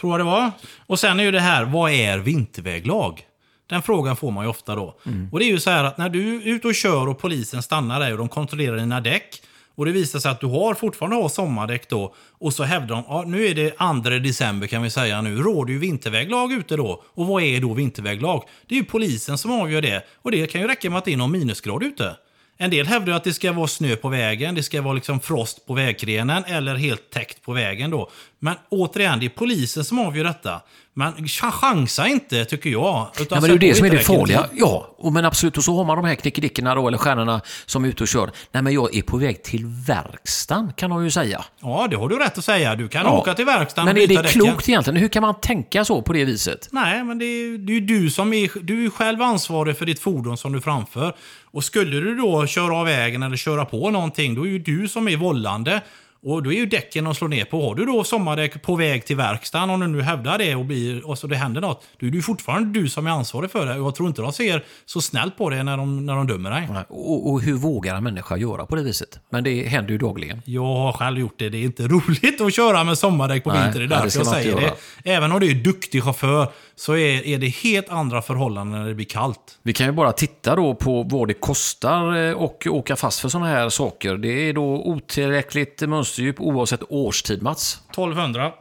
Speaker 7: Tror jag det var. Och sen är ju det här, vad är vinterväglag? Den frågan får man ju ofta då. Mm. Och det är ju så här att när du är ute och kör och polisen stannar dig och de kontrollerar dina däck. Och det visar sig att du har fortfarande har sommardäck då. Och så hävdar de, ja, nu är det 2 december kan vi säga nu, råder ju vinterväglag ute då. Och vad är då vinterväglag? Det är ju polisen som avgör det. Och det kan ju räcka med att det är någon minusgrad ute. En del hävdar att det ska vara snö på vägen, det ska vara liksom frost på vägkrenen eller helt täckt på vägen då. Men återigen, det är polisen som avgör detta. Men chansa inte, tycker jag.
Speaker 6: Utan ja, men det är ju det som är det farliga. Ja, och men absolut. Och så har man de här knickedickorna då, eller stjärnorna som är ute och kör. Nej, men jag är på väg till verkstaden, kan de ju säga.
Speaker 7: Ja, det har du rätt att säga. Du kan ja. åka till verkstaden
Speaker 6: Men är det klokt däcken. egentligen? Hur kan man tänka så på det viset?
Speaker 7: Nej, men det är, det är du som är, du är själv ansvarig för ditt fordon som du framför. Och skulle du då köra av vägen eller köra på någonting, då är ju du som är vållande. Och då är ju däcken att slå ner på. Har du då sommardäck på väg till verkstaden, om du nu hävdar det och, blir, och så det händer något, då är det ju fortfarande du som är ansvarig för det. Och jag tror inte de ser så snällt på det när de, när de dömer dig.
Speaker 6: Och, och, hur vågar en människa göra på det viset? Men det händer ju dagligen.
Speaker 7: Jag har själv gjort det. Det är inte <laughs> roligt att köra med sommardäck på vintern. Det är därför jag säger det. Även om du är duktig chaufför så är, är det helt andra förhållanden när det blir kallt.
Speaker 6: Vi kan ju bara titta då på vad det kostar eh, och åka fast för sådana här saker. Det är då otillräckligt mönsterdjup oavsett årstid, Mats.
Speaker 7: 1200.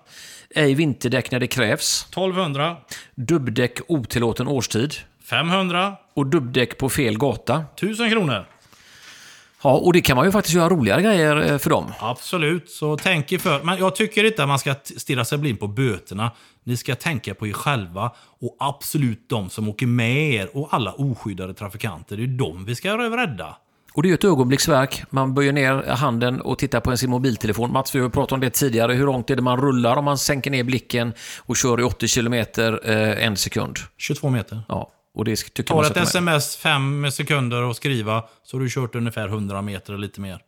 Speaker 6: Ej vinterdäck när det krävs.
Speaker 7: 1200.
Speaker 6: Dubbdäck otillåten årstid.
Speaker 7: 500.
Speaker 6: Och dubbdäck på fel gata.
Speaker 7: 1000 kronor.
Speaker 6: Ja, och det kan man ju faktiskt göra roligare grejer eh, för dem.
Speaker 7: Absolut, så tänk er för. Men jag tycker inte att man ska stirra sig blind på böterna. Ni ska tänka på er själva och absolut de som åker med er och alla oskyddade trafikanter. Det är de vi ska rädda.
Speaker 6: Och det är ett ögonblicksverk. Man böjer ner handen och tittar på sin mobiltelefon. Mats, vi har pratat om det tidigare. Hur långt är det man rullar om man sänker ner blicken och kör i 80 km eh, en sekund?
Speaker 7: 22 meter.
Speaker 6: Ja, och det tycker
Speaker 7: Tar ett sms fem sekunder att skriva så har du kört ungefär 100 meter och lite mer.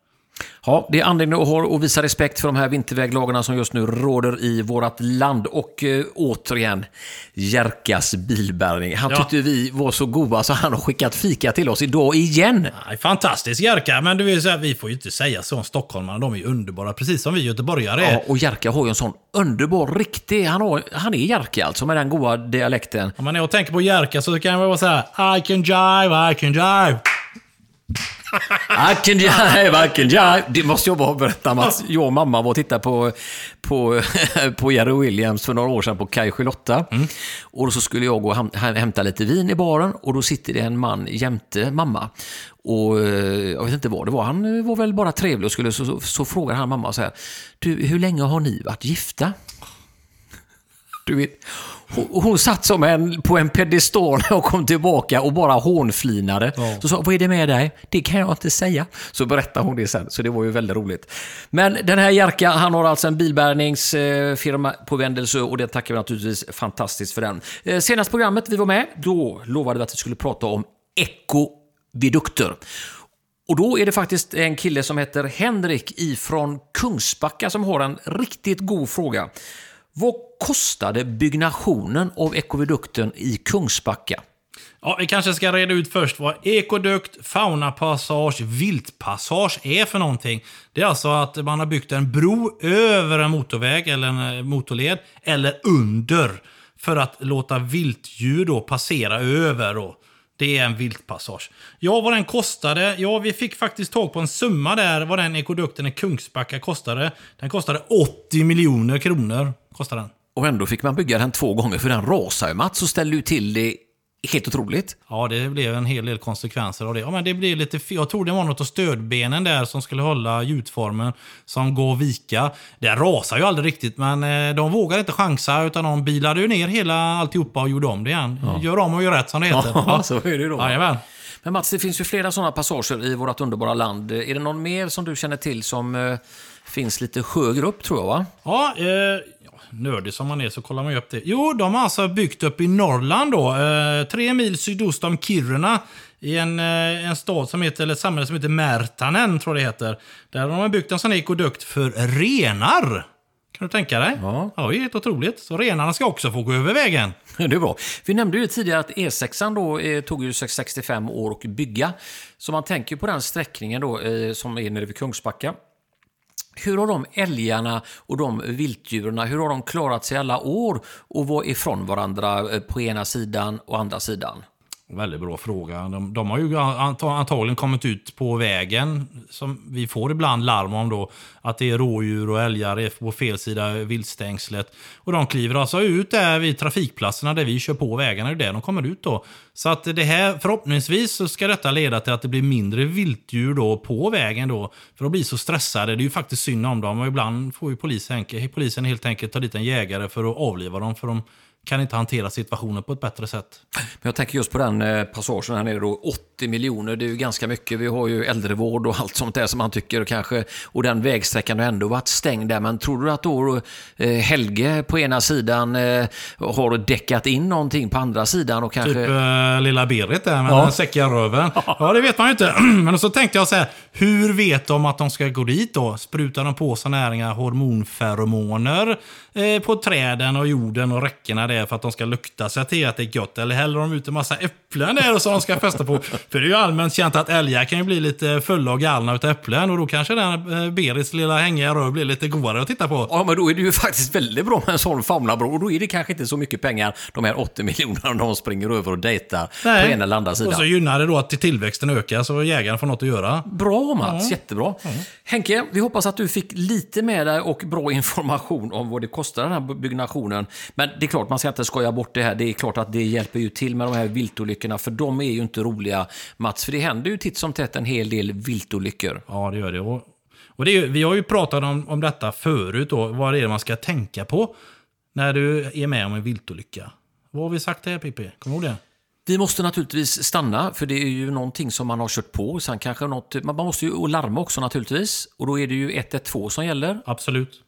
Speaker 6: Ja, det är anledning att, ha, att visa respekt för de här vinterväglagarna som just nu råder i vårt land. Och eh, återigen, Jerkas bilbärgning. Han ja. tyckte vi var så goda så han har skickat fika till oss idag igen.
Speaker 7: Ja, fantastisk Jerka, men du vill säga, vi får ju inte säga så om stockholmarna. De är ju underbara, precis som vi göteborgare är.
Speaker 6: Ja, och Jerka har ju en sån underbar, riktig... Han, har, han är Jerka alltså, med den goda dialekten.
Speaker 7: Om man är och tänker på Jerka så kan jag vara så här, I can jive, I can jive.
Speaker 6: Jive, I can jive. Det måste jag bara berätta Mats. Jag och mamma var och tittade på, på, <laughs> på Jerry Williams för några år sedan på Kaj Charlotta. Mm. Och så skulle jag gå och hämta lite vin i baren och då sitter det en man jämte mamma. Och eh, jag vet inte vad det var. Han var väl bara trevlig och skulle så, så, så frågar han mamma så här. Du, hur länge har ni varit gifta? Du vet, hon, hon satt som en, på en pedestal <laughs> och kom tillbaka och bara hånflinade. Ja. Så sa vad är det med dig? Det kan jag inte säga. Så berättade hon det sen, så det var ju väldigt roligt. Men den här Jerka, han har alltså en bilbärgningsfirma på Vändelsö och det tackar vi naturligtvis fantastiskt för den. Eh, senast programmet vi var med, då lovade vi att vi skulle prata om ekovidukter. Och då är det faktiskt en kille som heter Henrik ifrån Kungsbacka som har en riktigt god fråga. Vad kostade byggnationen av ekovidukten i Kungsbacka?
Speaker 7: Ja, vi kanske ska reda ut först vad ekodukt, faunapassage, viltpassage är för någonting. Det är alltså att man har byggt en bro över en motorväg eller en eh, motorled, eller under, för att låta viltdjur då passera över. Då. Det är en viltpassage. Ja, vad den kostade? Ja, vi fick faktiskt tag på en summa där, vad den ekodukten i Kungsbacka kostade. Den kostade 80 miljoner kronor. Kostade den.
Speaker 6: Och ändå fick man bygga den två gånger, för den rasade ju Mats och ställde ju till det Helt otroligt.
Speaker 7: Ja, det blev en hel del konsekvenser av det. Ja, men det blev lite, jag tror det var något av stödbenen där som skulle hålla gjutformen som går vika. Det rasar ju aldrig riktigt, men eh, de vågade inte chansa utan de bilade ju ner hela alltihopa och gjorde om det igen. Ja. Gör om och gör rätt som det heter. <laughs>
Speaker 6: Ja, så är det då.
Speaker 7: Jajamän.
Speaker 6: Men Mats, det finns ju flera sådana passager i vårt underbara land. Är det någon mer som du känner till som eh, finns lite högre upp, tror jag? va?
Speaker 7: Ja, eh, nördig som man är så kollar man ju upp det. Jo, de har alltså byggt upp i Norrland då. Eh, tre mil sydost om Kiruna. I en, eh, en stad som heter, eller ett samhälle som heter Märtanen, tror jag det heter. Där har de byggt en sån ekodukt för renar. Kan du tänka dig?
Speaker 6: Ja.
Speaker 7: ja det är helt otroligt. Så renarna ska också få gå över vägen. <laughs>
Speaker 6: Det är bra. Vi nämnde ju tidigare att E6 då eh, tog ju 65 år att bygga. Så man tänker på den sträckningen då eh, som är nere vid Kungsbacka. Hur har de älgarna och de viltdjuren, hur har de klarat sig alla år och vara ifrån varandra eh, på ena sidan och andra sidan?
Speaker 7: Väldigt bra fråga. De, de, har ju antagligen kommit ut på vägen, som vi får ibland larm om då, att det är rådjur och älgar på fel sida viltstängslet. Och de kliver alltså ut där vid trafikplatserna där vi kör på vägarna, det är där de kommer ut då. Så att det här, förhoppningsvis så ska detta leda till att det blir mindre viltdjur då på vägen då. För de blir så stressade, det är ju faktiskt synd om dem och ibland får ju polisen, polisen helt enkelt ta dit en jägare för att avliva dem. För de kan inte hantera situationen på ett bättre sätt.
Speaker 6: Men jag tänker just på den eh, passagen här nere då, 80 miljoner, det är ju ganska mycket. Vi har ju äldrevård och allt sånt där som man tycker kanske, och den vägsträckan har ändå varit stängd där. Men tror du att då eh, Helge på ena sidan eh, har däckat in någonting på andra sidan? Och kanske...
Speaker 7: Typ äh, lilla Berit där med ja. den säckiga röven. <laughs> Ja, det vet man ju inte. <clears throat> Men så tänkte jag så här, hur vet de att de ska gå dit då? Sprutar de på sådana här hormonferomoner eh, på träden och jorden och räckena är för att de ska lukta sig till att det är gott. Eller häller de ut en massa äpplen där och så de ska fästa på. <laughs> För det är ju allmänt känt att älgar kan ju bli lite fulla och galna utav äpplen. Och då kanske den eh, Berits lilla hängiga rör blir lite godare att titta på.
Speaker 6: Ja, men då är det ju faktiskt väldigt bra med en sån faunabro. Och då är det kanske inte så mycket pengar, de här 80 miljonerna, de springer över och dejtar Nej. på ena eller andra sidan.
Speaker 7: Och så gynnar det då att tillväxten ökar så jägaren får något att göra.
Speaker 6: Bra Mats, ja. jättebra. Ja. Henke, vi hoppas att du fick lite med dig och bra information om vad det kostar den här byggnationen. Men det är klart, man ska inte skoja bort det här. Det är klart att det hjälper ju till med de här viltolyckorna, för de är ju inte roliga, Mats. För det händer ju titt som tätt en hel del viltolyckor.
Speaker 7: Ja, det gör det. Och, och det är, vi har ju pratat om, om detta förut, då, vad det är man ska tänka på när du är med om en viltolycka. Vad har vi sagt här, Pippi? Kommer du ihåg det?
Speaker 6: Vi måste naturligtvis stanna, för det är ju någonting som man har kört på. Sen kanske något, man måste ju larma också naturligtvis. Och då är det ju 112 som gäller.
Speaker 7: Absolut.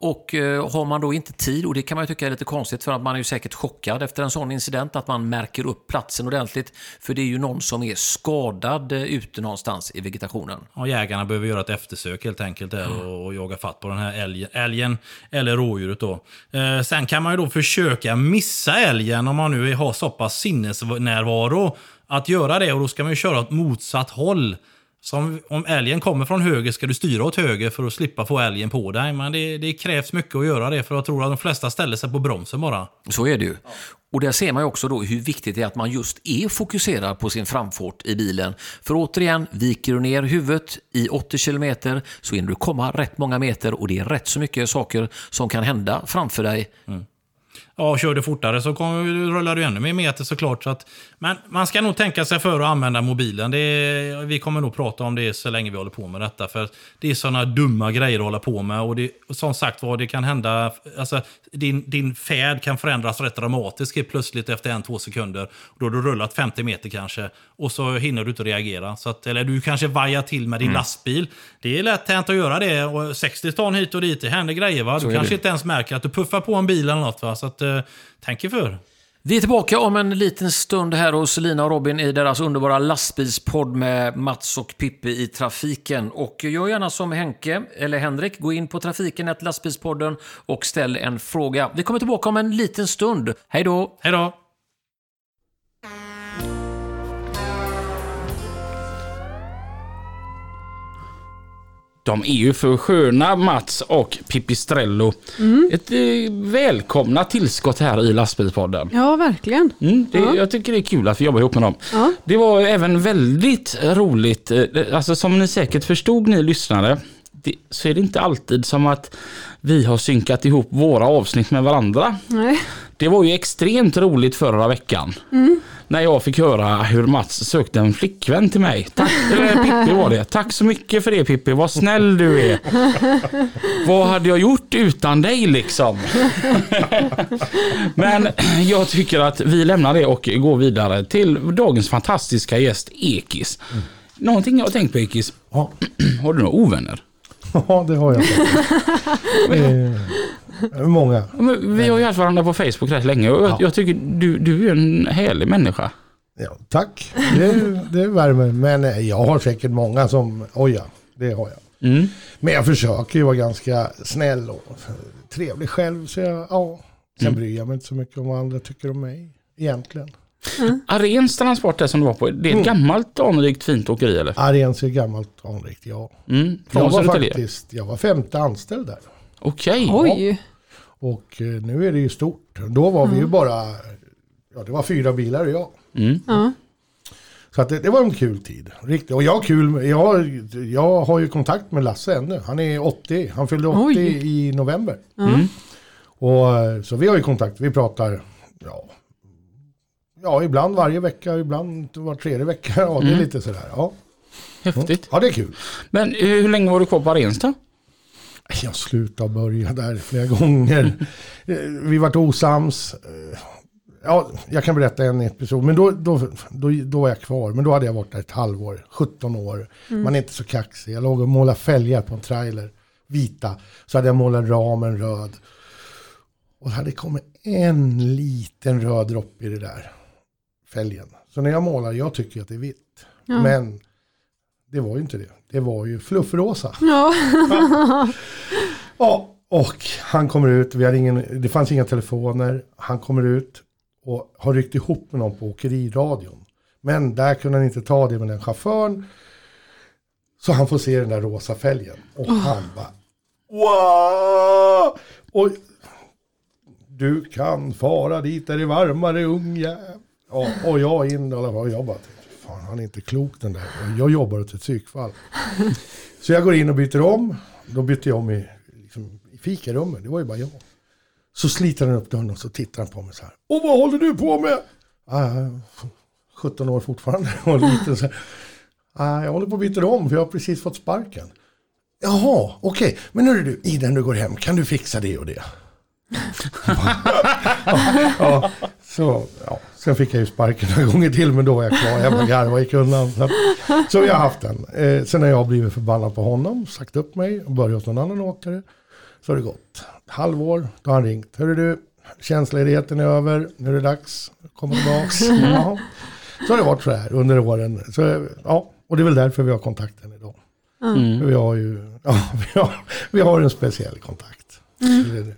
Speaker 6: Och eh, har man då inte tid, och det kan man ju tycka är lite konstigt för att man är ju säkert chockad efter en sån incident, att man märker upp platsen ordentligt. För det är ju någon som är skadad eh, ute någonstans i vegetationen.
Speaker 7: Ja, jägarna behöver göra ett eftersök helt enkelt där och, och jaga fatt på den här älgen, älgen eller rådjuret då. Eh, sen kan man ju då försöka missa älgen om man nu har så pass sinnesnärvaro att göra det och då ska man ju köra åt motsatt håll. Som om älgen kommer från höger ska du styra åt höger för att slippa få älgen på dig. Men det, det krävs mycket att göra det för jag tror att de flesta ställer sig på bromsen bara.
Speaker 6: Så är det ju. Och där ser man också då hur viktigt det är att man just är fokuserad på sin framfart i bilen. För återigen, viker du ner huvudet i 80 km så hinner du komma rätt många meter och det är rätt så mycket saker som kan hända framför dig. Mm
Speaker 7: ja, kör du fortare så kommer, rullar du ännu mer meter såklart. Så att, men man ska nog tänka sig för att använda mobilen. Det är, vi kommer nog prata om det så länge vi håller på med detta. För det är sådana dumma grejer att hålla på med. Och, det, som sagt var, det kan hända... Alltså, din, din färd kan förändras rätt dramatiskt helt plötsligt efter en, två sekunder. Då har du rullat 50 meter kanske. Och så hinner du inte reagera. Så att, eller du kanske vajar till med din mm. lastbil. Det är lätt hänt att göra det. Och 60 ton hit och dit, det händer grejer. Va? Du kanske det. inte ens märker att du puffar på en bil eller något. Va? Så att, eh, tänk er för.
Speaker 6: Vi är tillbaka om en liten stund här hos Lina och Robin i deras underbara lastbilspodd med Mats och Pippi i trafiken. Och gör gärna som Henke, eller Henrik, gå in på trafiken, lastbilspodden och ställ en fråga. Vi kommer tillbaka om en liten stund. Hej då!
Speaker 7: Hej då!
Speaker 1: De är ju för sköna Mats och Pipistrello. Mm. Ett eh, välkomna tillskott här i lastbilspodden.
Speaker 2: Ja, verkligen.
Speaker 1: Mm, det, ja. Jag tycker det är kul att vi jobbar ihop med dem. Ja. Det var även väldigt roligt, eh, alltså som ni säkert förstod ni lyssnare, det, så är det inte alltid som att vi har synkat ihop våra avsnitt med varandra.
Speaker 2: Nej.
Speaker 1: Det var ju extremt roligt förra veckan. När jag fick höra hur Mats sökte en flickvän till mig. Tack, eller Pippi var det. Tack så mycket för det Pippi, vad snäll du är. vad hade jag gjort utan dig liksom? <laughs> Men jag tycker att vi lämnar det och går vidare till dagens fantastiska gäst Ekis. Någonting jag har tänkt på Ekis.
Speaker 3: Ja, <clears throat>
Speaker 1: Har du några ovänner?
Speaker 3: Ja det har jag. <laughs> eh, många.
Speaker 1: Men Vi har ju haft varandra på Facebook rätt länge och jag,
Speaker 3: Ja.
Speaker 1: jag tycker du, du är en härlig människa.
Speaker 3: Ja, tack, det, det värmer. Men eh, jag har säkert många som, oj ja, det har jag.
Speaker 1: Mm.
Speaker 3: Men jag försöker ju vara ganska snäll och trevlig själv. Så jag, ja. Sen bryr jag mig inte så mycket om vad andra tycker om mig egentligen.
Speaker 1: Arens transport där som du var på, det är ett gammalt anrikt fint åkeri eller?
Speaker 3: Arens är gammalt anrikt, ja.
Speaker 1: Mm,
Speaker 3: Jag var faktiskt, jag var femte anställd där.
Speaker 1: Okej.
Speaker 2: Oj.
Speaker 3: Och eh, nu är det ju stort. Då var vi ju bara, ja det var fyra bilar och jag.
Speaker 1: Mm.
Speaker 2: Ja.
Speaker 3: Så att det, det var en kul tid. Riktigt. Och jag har kul, jag, jag har ju kontakt med Lasse ännu. Han är 80, han fyllde 80
Speaker 2: Oj.
Speaker 3: i november.
Speaker 1: Mm.
Speaker 3: Och, eh, så vi har ju kontakt, vi pratar, ja, ja ibland varje vecka, ibland var tredje vecka. Ja, det är lite sådär. Ja.
Speaker 1: Häftigt.
Speaker 3: ja, det är kul.
Speaker 1: Men eh, hur länge var du kvar på Arens då?
Speaker 3: Jag slutade börja där flera gånger. <laughs> Eh, Vi vart osams. Eh, Ja, jag kan berätta en episod, men då, då, då, då var jag kvar. Men då hade jag varit där ett halvår, 17 år. Man är inte så kaxig. Jag låg och målade fälgar på en trailer, vita. Så hade jag målat ramen röd. Och det hade kommit en liten röd droppe i det där fälgen. Så när jag målar, jag tycker att det är vitt.
Speaker 2: Ja.
Speaker 3: Men det var ju inte det. Det var ju fluffrosa.
Speaker 2: Ja. <laughs>
Speaker 3: Ja, och han kommer ut, vi ingen, det fanns inga telefoner, han kommer ut och har ryckt ihop med någon på åkeriradion. Men där kunde han inte ta det med den chauffören. Så han får se den där rosa fälgen. Och han bara wow! Och du kan fara dit där det är varmare ungjävel. Ja, och jag in och jag bara tänkte, fan han är inte klok den där. Jag jobbar åt ett psykfall. Så jag går in och byter om. Då bytte jag om i, liksom, i fikarummet. Det var ju bara jag. Så sliter han upp dörren och så tittar han på mig så här. Och vad håller du på med? Ah, äh, 17 år fortfarande. <laughs> Och lite så här. Äh, jag håller på att byta om för jag har precis fått sparken. Jaha, okej. Men nu är du, Iden du går hem, kan du fixa det och det? <laughs> ja, så, ja. Sen fick jag ju sparken några <laughs> gånger till men då var jag kvar. Jag bara garvade gick undan. Så, så jag har haft den. Eh, sen har jag blivit förbannad på honom, sagt upp mig och börjat hos någon annan åkare. Så har det gått halvår, då har han ringt. Hörru du, tjänstledigheten är över, nu är det dags komma tillbaks. <laughs> Ja. Så har det varit så här under åren. Så, ja, och det är väl därför vi har kontakten idag.
Speaker 1: Mm.
Speaker 3: Vi har ju <laughs> ja, vi har, vi har en speciell kontakt. Är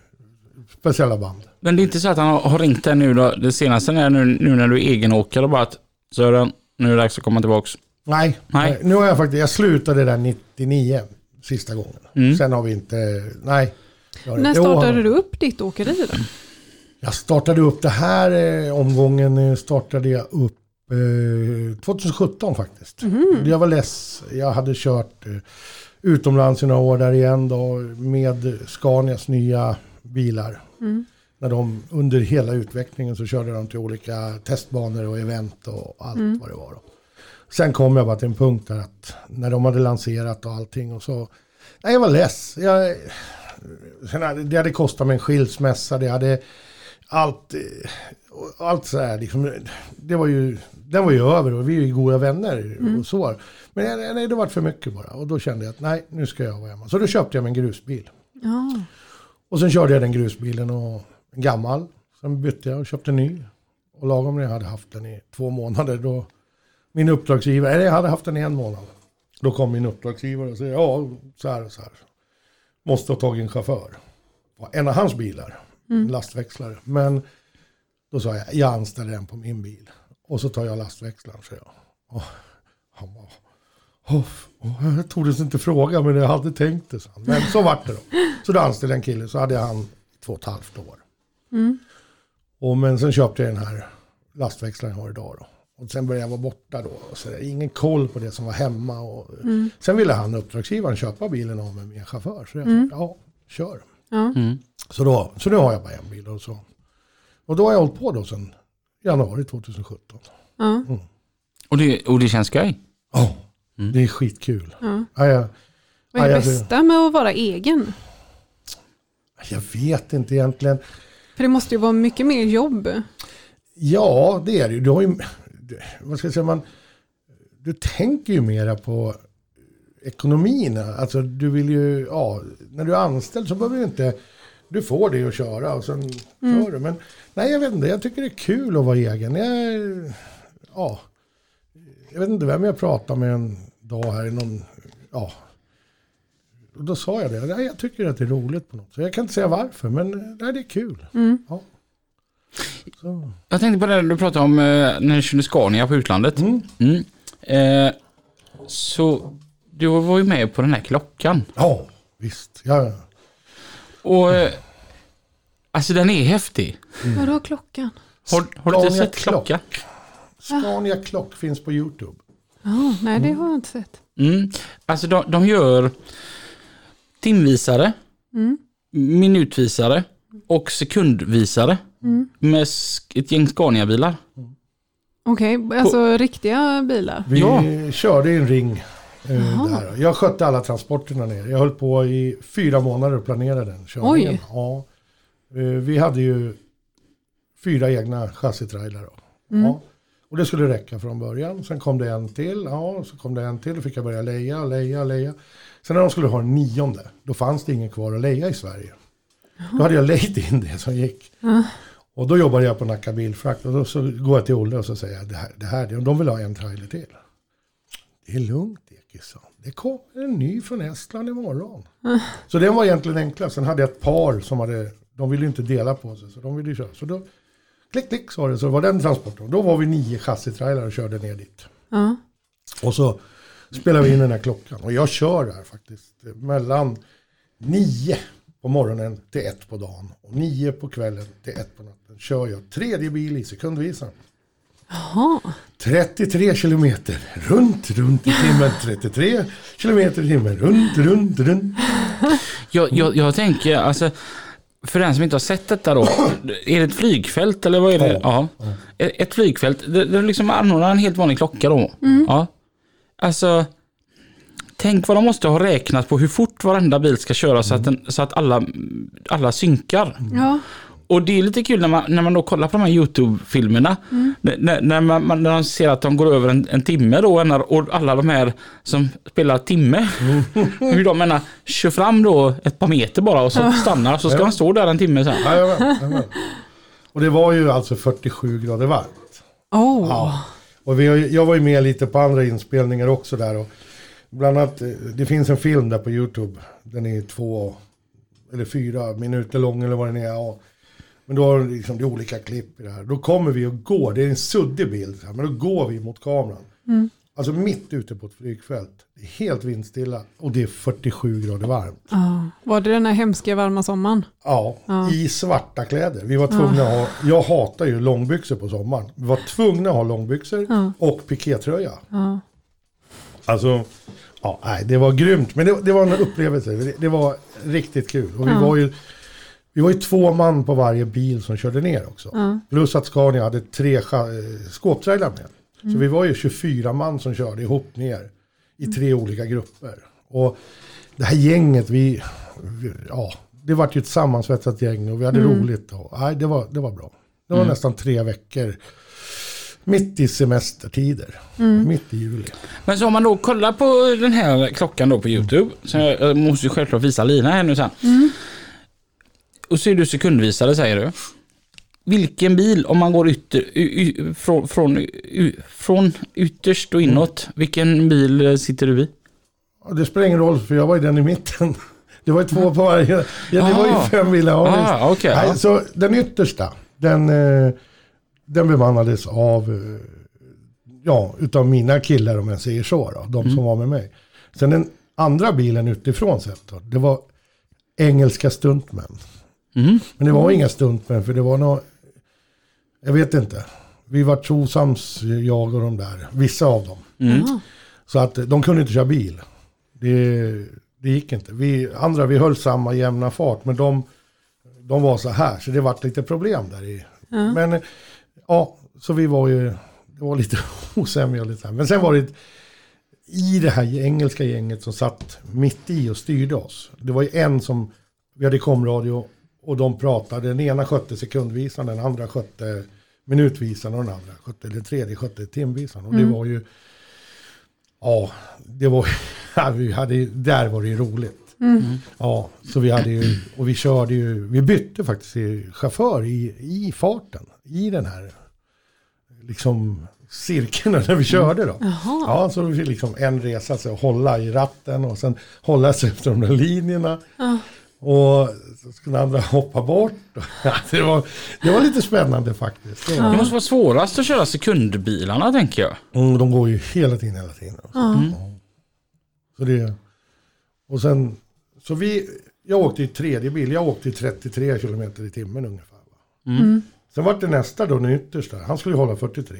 Speaker 3: Speciella band.
Speaker 1: Men det är inte så att han har, ringt dig nu då, det senaste är nu, nu när du är egenåkare och bara att Sören, nu är det dags att komma tillbaks.
Speaker 3: Nej,
Speaker 1: Nej.
Speaker 3: nu har jag faktiskt, jag slutade där 99 sista gången.
Speaker 1: Mm.
Speaker 3: Sen har vi inte, nej.
Speaker 2: När startade du upp ditt åkeri då?
Speaker 3: Jag startade upp det här eh, omgången, eh, startade jag upp eh, 2017 faktiskt. Jag var less, jag hade kört eh, utomlands i några år där igen då med Scanias nya bilar. När de under hela utvecklingen så körde de till olika testbanor och event och allt vad det var. Då. Sen kom jag bara till en punkt där att när de hade lanserat och allting och så, nej jag var less. Jag, det hade kostat mig en skilsmässa, det hade allt, eh, allt så här liksom, det var ju, den var ju över och vi är ju goda vänner och så. Men nej, det var för mycket bara och då kände jag att nej, nu ska jag vara hemma. Så då köpte jag mig en grusbil.
Speaker 2: Ja.
Speaker 3: Och sen körde jag den grusbilen och en gammal. Sen bytte jag och köpte en ny. Och lagom när jag hade haft den i två månader då min uppdragsgivare, eller jag hade haft den i en månad. Då kom min uppdragsgivare och sa ja, så här och så här. Måste ha tagit en chaufför. En av hans bilar, en lastväxlare. Men då sa jag, jag anställer en på min bil. Och så tar jag lastväxlaren, så jag. Och han bara, oh, oh, jag tog inte fråga men jag hade tänkt det. Men så vart det då. Så då anställde jag en kille, så hade jag han i två och ett halvt år. Och men sen köpte jag den här lastväxlaren jag har idag då. Och sen började jag vara borta då. Och så där. Ingen koll på det som var hemma. Och, Sen ville han, uppdragsgivaren, köpa bilen av mig med en chaufför. Så jag sa, ja, kör.
Speaker 2: Ja.
Speaker 3: Så, då, så nu har jag bara en bil. Och, så. och då har jag hållit på då sedan januari 2017.
Speaker 2: Ja.
Speaker 1: Och det, och det känns skoj.
Speaker 3: Ja, det är skitkul.
Speaker 2: Ja.
Speaker 3: Ja, jag,
Speaker 2: Vad är det bästa med att vara egen?
Speaker 3: jag vet inte egentligen.
Speaker 2: För det måste ju vara mycket mer jobb.
Speaker 3: Ja, det är det ju. Du har ju, vad ska jag säga, man, du tänker ju mera på ekonomin. Alltså du vill ju, ja, när du är anställd så behöver du inte, du får det att köra och sen kör du. Men nej, jag vet inte, jag tycker det är kul att vara egen. Jag, ja, jag vet inte vem jag pratade med en dag här i någon, ja. Och då sa jag det, nej, jag tycker att det är roligt på något sätt. Jag kan inte säga varför, men nej, det är kul. Ja. Så.
Speaker 1: Jag tänkte på det du pratade om eh, när du körde Scania på utlandet.
Speaker 3: Mm.
Speaker 1: Mm. Eh, så du var ju med på den här klockan.
Speaker 3: Ja, visst. Ja, ja.
Speaker 1: Och eh, alltså den är häftig.
Speaker 2: Vadå klockan?
Speaker 1: Har, har du inte sett klockan?
Speaker 3: Scania Klock finns på YouTube.
Speaker 2: Ja, nej det har jag inte sett.
Speaker 1: Mm. Alltså de, de gör timvisare,
Speaker 2: Mm.
Speaker 1: minutvisare och sekundvisare. Med sk- ett gäng Scania-bilar.
Speaker 2: Okej, alltså riktiga bilar.
Speaker 3: Vi
Speaker 1: Ja.
Speaker 3: körde i en ring. eh, där. Jag skötte alla transporterna ner. Jag höll på i fyra månader och planerade den körningen.
Speaker 2: Oj.
Speaker 3: Ja. Eh, Vi hade ju fyra egna chassitrailrar. då.
Speaker 2: Mm.
Speaker 3: Ja. Och det skulle räcka från början. Sen kom det en till. Ja, så kom det en till. Då fick jag börja leja, leja, leja. Sen när de skulle ha en nionde, då fanns det ingen kvar att leja i Sverige. Då hade jag lejt in det som gick. Och då jobbade jag på Nacka bilfrakt och då så går jag till Olle och så säger jag det här, det här, de vill ha en trailer till. Det är lugnt Ekis, sa han. Det kommer en ny från Estland imorgon. Så den var egentligen enklast. Sen hade jag ett par som hade, de ville inte dela på sig så de ville köra. Så då, klick klick sa det, så var den transporten. Då var vi nio chassitrailrar och körde ner dit.
Speaker 2: Ja.
Speaker 3: Och så spelar vi in den här klockan. Och jag kör där faktiskt mellan nio på morgonen till ett på dagen. Och nio på kvällen till ett på natten kör jag tredje bil i sekundvisaren.
Speaker 2: Jaha.
Speaker 3: 33 kilometer runt, runt i timmen. 33 kilometer i timmen runt, runt, runt.
Speaker 1: Jag, jag, jag tänker, alltså, för den som inte har sett detta då. Är det ett flygfält eller vad är det? Ja. Ett ett flygfält, är liksom anordnar en helt vanlig klocka då. Ja. Alltså, tänk vad de måste ha räknat på hur fort varenda bil ska köra så att, den, så att alla, alla synkar.
Speaker 2: Ja.
Speaker 1: Och det är lite kul när man, när man då kollar på de här YouTube-filmerna. När, när, man, när man ser att de går över en, en timme då när- och alla de här som spelar timme. <laughs> hur de menar, kör fram då ett par meter bara och så stannar så ska
Speaker 3: Ja.
Speaker 1: man stå där en timme sen.
Speaker 3: Jajamän, jajamän. Och det var ju alltså 47 grader varmt.
Speaker 2: Oh.
Speaker 3: Ja. Och vi jag var ju med lite på andra inspelningar också där. Och bland annat, eh, det finns en film där på YouTube. Den är två eller fyra minuter lång eller vad den är. Ja. Men då har det liksom, det är olika klipp i det här. Då kommer vi och går, det är en suddig bild, här, men då går vi mot kameran. Alltså mitt ute på ett flygfält. Det är helt vindstilla och det är 47 grader varmt.
Speaker 2: Ja. Var det den här hemska varma sommaren?
Speaker 3: Ja, i svarta kläder. Vi var tvungna att ha, jag hatar ju långbyxor på sommaren. Vi var tvungna att ha långbyxor och pikétröja.
Speaker 2: Ja.
Speaker 3: Alltså, ja, nej, det var grymt. Men det, det var en upplevelse. Det, det var riktigt kul. Och vi, var ju, vi var ju två man på varje bil som körde ner också.
Speaker 2: Ja.
Speaker 3: Plus att Scania hade tre eh, skåptrailrar med. Så vi var ju 24 man som körde ihop ner i tre olika grupper. Och det här gänget, vi, vi ja, det var ju ett sammansvetsat gäng och vi hade roligt. Och, nej, det, var, det var bra. Det var nästan tre veckor. Mitt i semestertider. Mitt i juli.
Speaker 1: Men så om man då kollar på den här klockan då på YouTube. Så jag, jag måste ju självklart visa Lina här nu sen. Och så är du sekundvisare säger du. Vilken bil, om man går ytter, y, y, från, från, y, från ytterst och inåt, vilken bil eh, sitter du i?
Speaker 3: Det spelar ingen roll för jag var ju den i mitten. <laughs> Det var ju två på varje. Ja, det var
Speaker 1: Ah.
Speaker 3: ju fem bilar. Ja.
Speaker 1: Ah, okej.
Speaker 3: Nej,
Speaker 1: ja.
Speaker 3: Så den yttersta, den, eh, den bemannades av, eh, ja, utav mina killar om jag säger så. Då, de som var med mig. Sen den andra bilen utifrån sett det var engelska stuntmän.
Speaker 1: Mm.
Speaker 3: Men det var inga stuntmän för det var nog, jag vet inte. vi var trosams, jag och de där, vissa av dem. Så att de kunde inte köra bil. Det, det gick inte. Vi andra, vi höll samma jämna fart, men de, de var så här, så det var lite problem där i. Men ja, så vi var ju, det var lite <laughs> osämja lite här. Men sen var det i det här engelska gänget som satt mitt i och styrde oss. Det var ju en som, vi hade komradio och de pratade, den ena skötte sekundvisan, den andra skötte minutvisan och den andra skötte, den tredje skötte timvisan. Och det var ju, ja, det var, <laughs> vi hade, där var det ju roligt. Ja, så vi hade ju, och vi körde ju, vi bytte faktiskt i chaufför i, i farten, i den här, liksom cirkeln <laughs> när vi körde då. Ja, så vi fick liksom en resa sig och hålla i ratten och sen hålla sig efter de där linjerna. Och så skulle den andra <laughs> hoppa bort. Ja, det, var, det var lite spännande faktiskt. Det var,
Speaker 1: Det måste vara svårast att köra sekundbilarna tänker jag.
Speaker 3: mm, de går ju hela tiden, hela tiden. Ja. Så det, och sen, så vi, jag åkte i tredje bil, jag åkte i 33 kilometer i timmen ungefär. Va? Sen var det nästa då, den yttersta, han skulle hålla 43.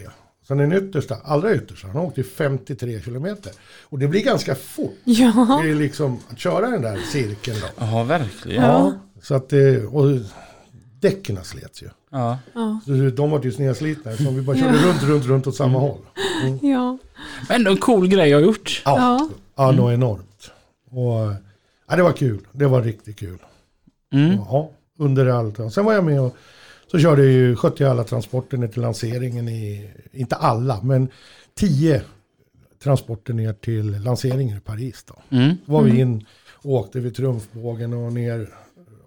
Speaker 3: Sen den yttersta, allra yttersta, han åkte i 53 kilometer. Och det blir ganska fort.
Speaker 2: Ja.
Speaker 3: Det är liksom att köra den där cirkeln då.
Speaker 1: Ja, verkligen.
Speaker 3: Ja. Så att det, och däcken slets ju.
Speaker 1: Ja.
Speaker 3: Så de var ju snedslitna, så vi bara körde runt, runt, runt åt samma håll.
Speaker 2: Ja.
Speaker 1: Men ändå en cool grej jag har gjort.
Speaker 3: Ja,
Speaker 2: Ja.
Speaker 3: ja något enormt. Och, ja, det var kul. Det var riktigt kul.
Speaker 1: Mm.
Speaker 3: Ja, under allt. Och sen var jag med och så körde jag ju, skötte jag alla transporter ner till lanseringen i, inte alla, men tio transporter ner till lanseringen i Paris då.
Speaker 1: Mm.
Speaker 3: Så var vi in och åkte vid trumfbågen och ner.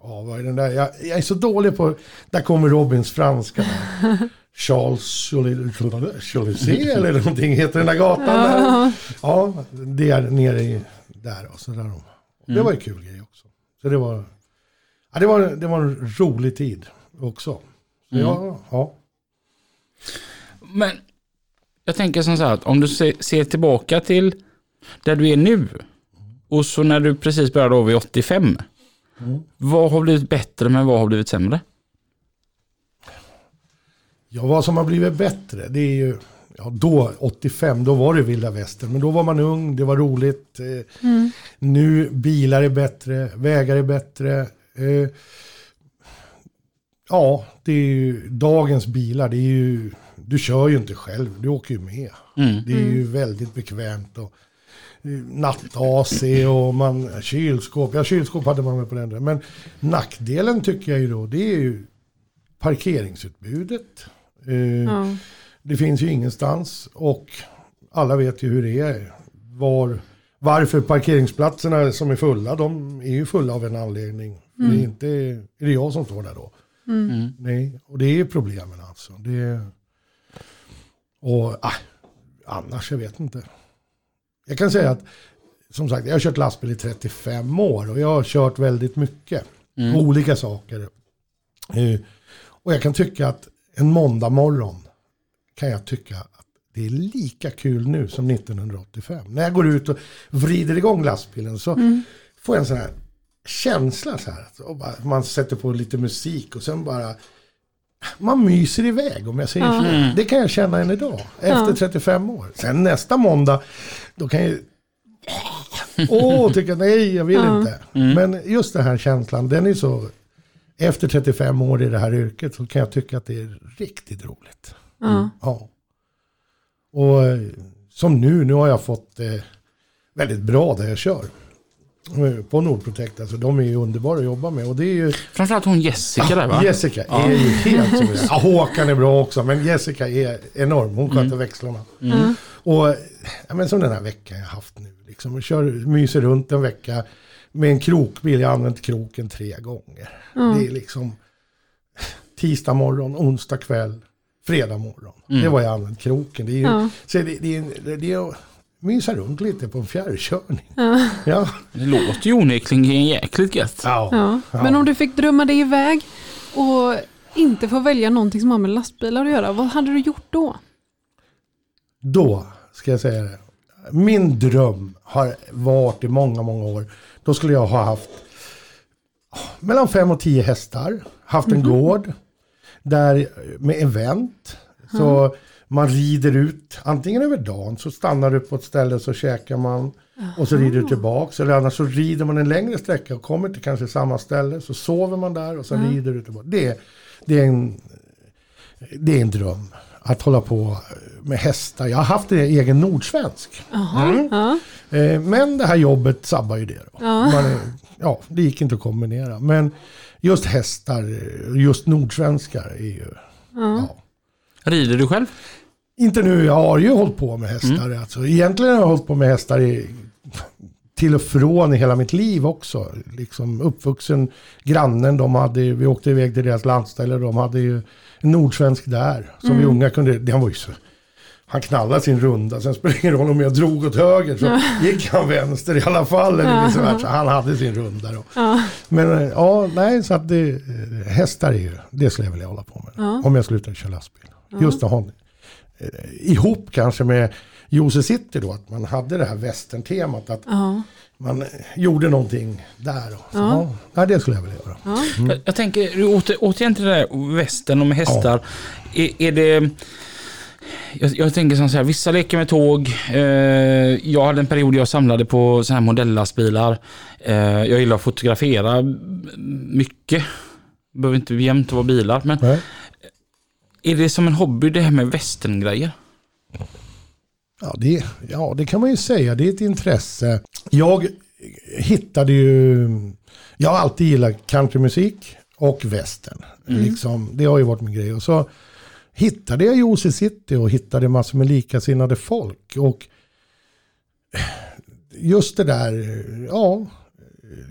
Speaker 3: Ja, vad är den där? Jag, jag är så dålig på, där kommer Robins franska. <laughs> Charles Champs-Élysées eller någonting heter den där gatan där. Ja, det är nere i, där och så där. Och Det var ju kul grej också. Så det var, ja, det var, det var en rolig tid också. Så ja, ja.
Speaker 1: Men jag tänker som så här att om du se- ser tillbaka till där du är nu och så när du precis började då vid 85. Vad har blivit bättre men vad har blivit sämre?
Speaker 3: Ja, vad som har blivit bättre, det är ju, ja då, 85, då var det vilda västern. Men då var man ung, det var roligt. Eh, Nu, bilar är bättre, vägar är bättre. Eh, ja, det är ju, dagens bilar, det är ju, du kör ju inte själv, du åker ju med. Det är ju väldigt bekvämt. Och, eh, natt-AC och man, kylskåp, ja kylskåp hade man med på den där. Men nackdelen tycker jag ju då, det är ju parkeringsutbudet. Eh,
Speaker 2: Ja.
Speaker 3: Det finns ju ingenstans och alla vet ju hur det är. Var, varför parkeringsplatserna som är fulla, de är ju fulla av en anledning. Det är inte är det jag som står där då. Nej, och det är problemen alltså. Det, och ah, annars, jag vet inte. Jag kan säga att, som sagt, jag har kört lastbil i 35 år och jag har kört väldigt mycket. Olika saker. Eh, och jag kan tycka att en måndag morgon kan jag tycka att det är lika kul nu som 1985. När jag går ut och vrider igång lastbilen så får jag en sån här känsla så här. Och bara, man sätter på lite musik och sen bara man myser iväg om jag säger så. Det kan jag känna än idag, efter 35 år. Sen nästa måndag, då kan jag <laughs> Åh, tycka nej, jag vill inte. Men just den här känslan, den är så... Efter 35 år i det här yrket så kan jag tycka att det är riktigt roligt.
Speaker 2: Ja.
Speaker 3: Ja. Och eh, som nu, nu har jag fått eh, väldigt bra där jag kör. Eh, På Nordprotect, alltså de är ju underbara att jobba med. Och det är ju,
Speaker 1: Framförallt hon Jessica där va?
Speaker 3: Jessica är ju helt suverän. <laughs> Ja, Håkan är bra också, men Jessica är enorm. Hon sköter växlarna. Och ja, men som den här veckan jag haft nu. Liksom, jag kör, myser runt en vecka med en krokbil. Jag har använt kroken tre gånger. Det är liksom tisdag morgon, onsdag kväll, fredag morgon. Det var jag använt kroken. Det är, ju,
Speaker 2: Ja.
Speaker 3: så det, det, är, det är mysa runt lite på en fjärrkörning. Ja.
Speaker 1: Det låter ju onekligen jäkligt gött.
Speaker 3: Ja.
Speaker 2: Ja. Men om du fick drömma dig iväg och inte få välja någonting som har med lastbilar att göra, vad hade du gjort då?
Speaker 3: Då ska jag säga det. Min dröm har varit i många, många år. Då skulle jag ha haft mellan fem och tio hästar. Haft en gård. Där med event. Så man rider ut, antingen över dagen så stannar du på ett ställe så käkar man och så rider du tillbaks. Eller annars så rider man en längre sträcka och kommer till kanske samma ställe. Så sover man där och så rider du tillbaka. Det, det, är en, det är en dröm. Att hålla på med hästar. Jag har haft en egen nordsvensk. Mm.
Speaker 2: Ja.
Speaker 3: Eh, Men det här jobbet sabbar ju det. Är, ja, det gick inte att kombinera. Men just hästar, just nordsvenskar är ju... Ja.
Speaker 1: Rider du själv?
Speaker 3: Inte nu, jag har ju hållit på med hästar.
Speaker 1: Mm.
Speaker 3: Alltså, egentligen har jag hållit på med hästar i, till och från i hela mitt liv också. Liksom uppvuxen grannen, de hade, vi åkte iväg till deras landställe, de hade ju en nordsvensk där. Som
Speaker 1: Mm.
Speaker 3: vi unga kunde, han var ju så, han knallade sin runda, sen spelar det ingen roll om jag drog åt höger så gick han vänster i alla fall. Eller vice versa. Han hade sin runda då. Men eh, ja, nej, så att det, eh, hästar är ju, det skulle jag vilja hålla på med. Om jag slutar köra lastbil. Just att ha en- eh, ihop kanske med Jose City då, att man hade det här västern-temat. Att
Speaker 2: Ja.
Speaker 3: man eh, gjorde någonting där. Så, ja. nej, det skulle jag vilja göra.
Speaker 1: Jag, jag tänker åter, återigen till det där västern och med hästar. Är, är det... Jag, jag tänker som så här, vissa leker med tåg. Eh, jag hade en period jag samlade på så här modellastbilar. Eh, jag gillar att fotografera mycket. Behöver inte jämt vara bilar. Men
Speaker 3: Nej.
Speaker 1: Är det som en hobby det här med västerngrejer?
Speaker 3: Ja det, ja, det kan man ju säga. Det är ett intresse. Jag hittade ju... Jag har alltid gillat countrymusik och västern. Liksom, det har ju varit min grej. Och så hittade jag Jose City och hittade massor med likasinnade folk. Och just det där, ja.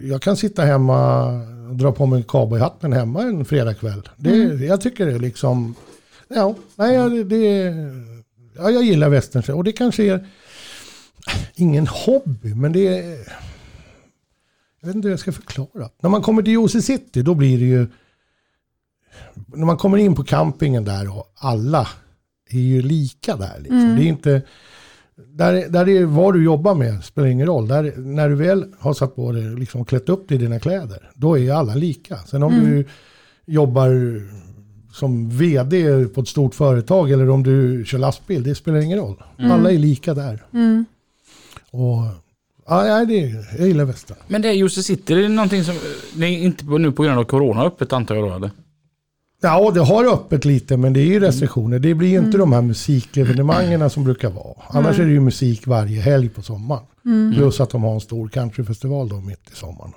Speaker 3: Jag kan sitta hemma och dra på mig cowboyhatten hemma en fredagkväll. Det, Jag tycker det är liksom... Ja, nej, det, ja, jag gillar västern. Och det kanske är ingen hobby, men det är... Jag vet inte hur jag ska förklara. När man kommer till Jose City, då blir det ju... När man kommer in på campingen där och alla är ju lika där. Liksom. Det är inte... Där, där är vad du jobbar med spelar ingen roll. Där, när du väl har satt på dig liksom, och klätt upp dig i dina kläder, då är alla lika. Sen om du jobbar som vd på ett stort företag eller om du kör lastbil, det spelar ingen roll. Alla är lika där. Och ja, det, jag gillar västern.
Speaker 1: Men det är Jose City, det är någonting som... Det är inte nu på grund av corona öppet antar jag då eller?
Speaker 3: Ja, det har öppet lite, men det är ju restriktioner. Det blir ju inte de här musikevenemangen som brukar vara. Annars är det ju musik varje helg på sommaren. Plus att de har en stor countryfestival då mitt i sommaren.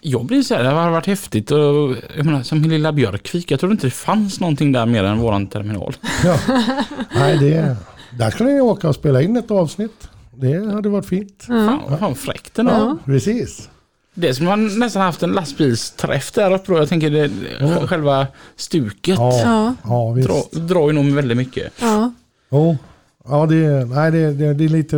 Speaker 1: Jag blir så här, det har varit häftigt och jag menar, som Lilla Björkvik, jag trodde inte det fanns någonting där mer än våran terminal. <laughs>
Speaker 3: Ja. Nej, det, där skulle ni åka och spela in ett avsnitt. Det hade varit fint.
Speaker 1: Fan vad fan fräckt är.
Speaker 3: Ja, precis.
Speaker 1: Det skulle man nästan haft en lastbilsträff där uppe då. Jag tänker det, själva stuket
Speaker 3: Ja,
Speaker 2: Ja.
Speaker 3: ja visst.
Speaker 1: drar, drar ju nog väldigt mycket.
Speaker 2: Ja.
Speaker 3: Jo. Ja, det, nej, det, det, det är lite...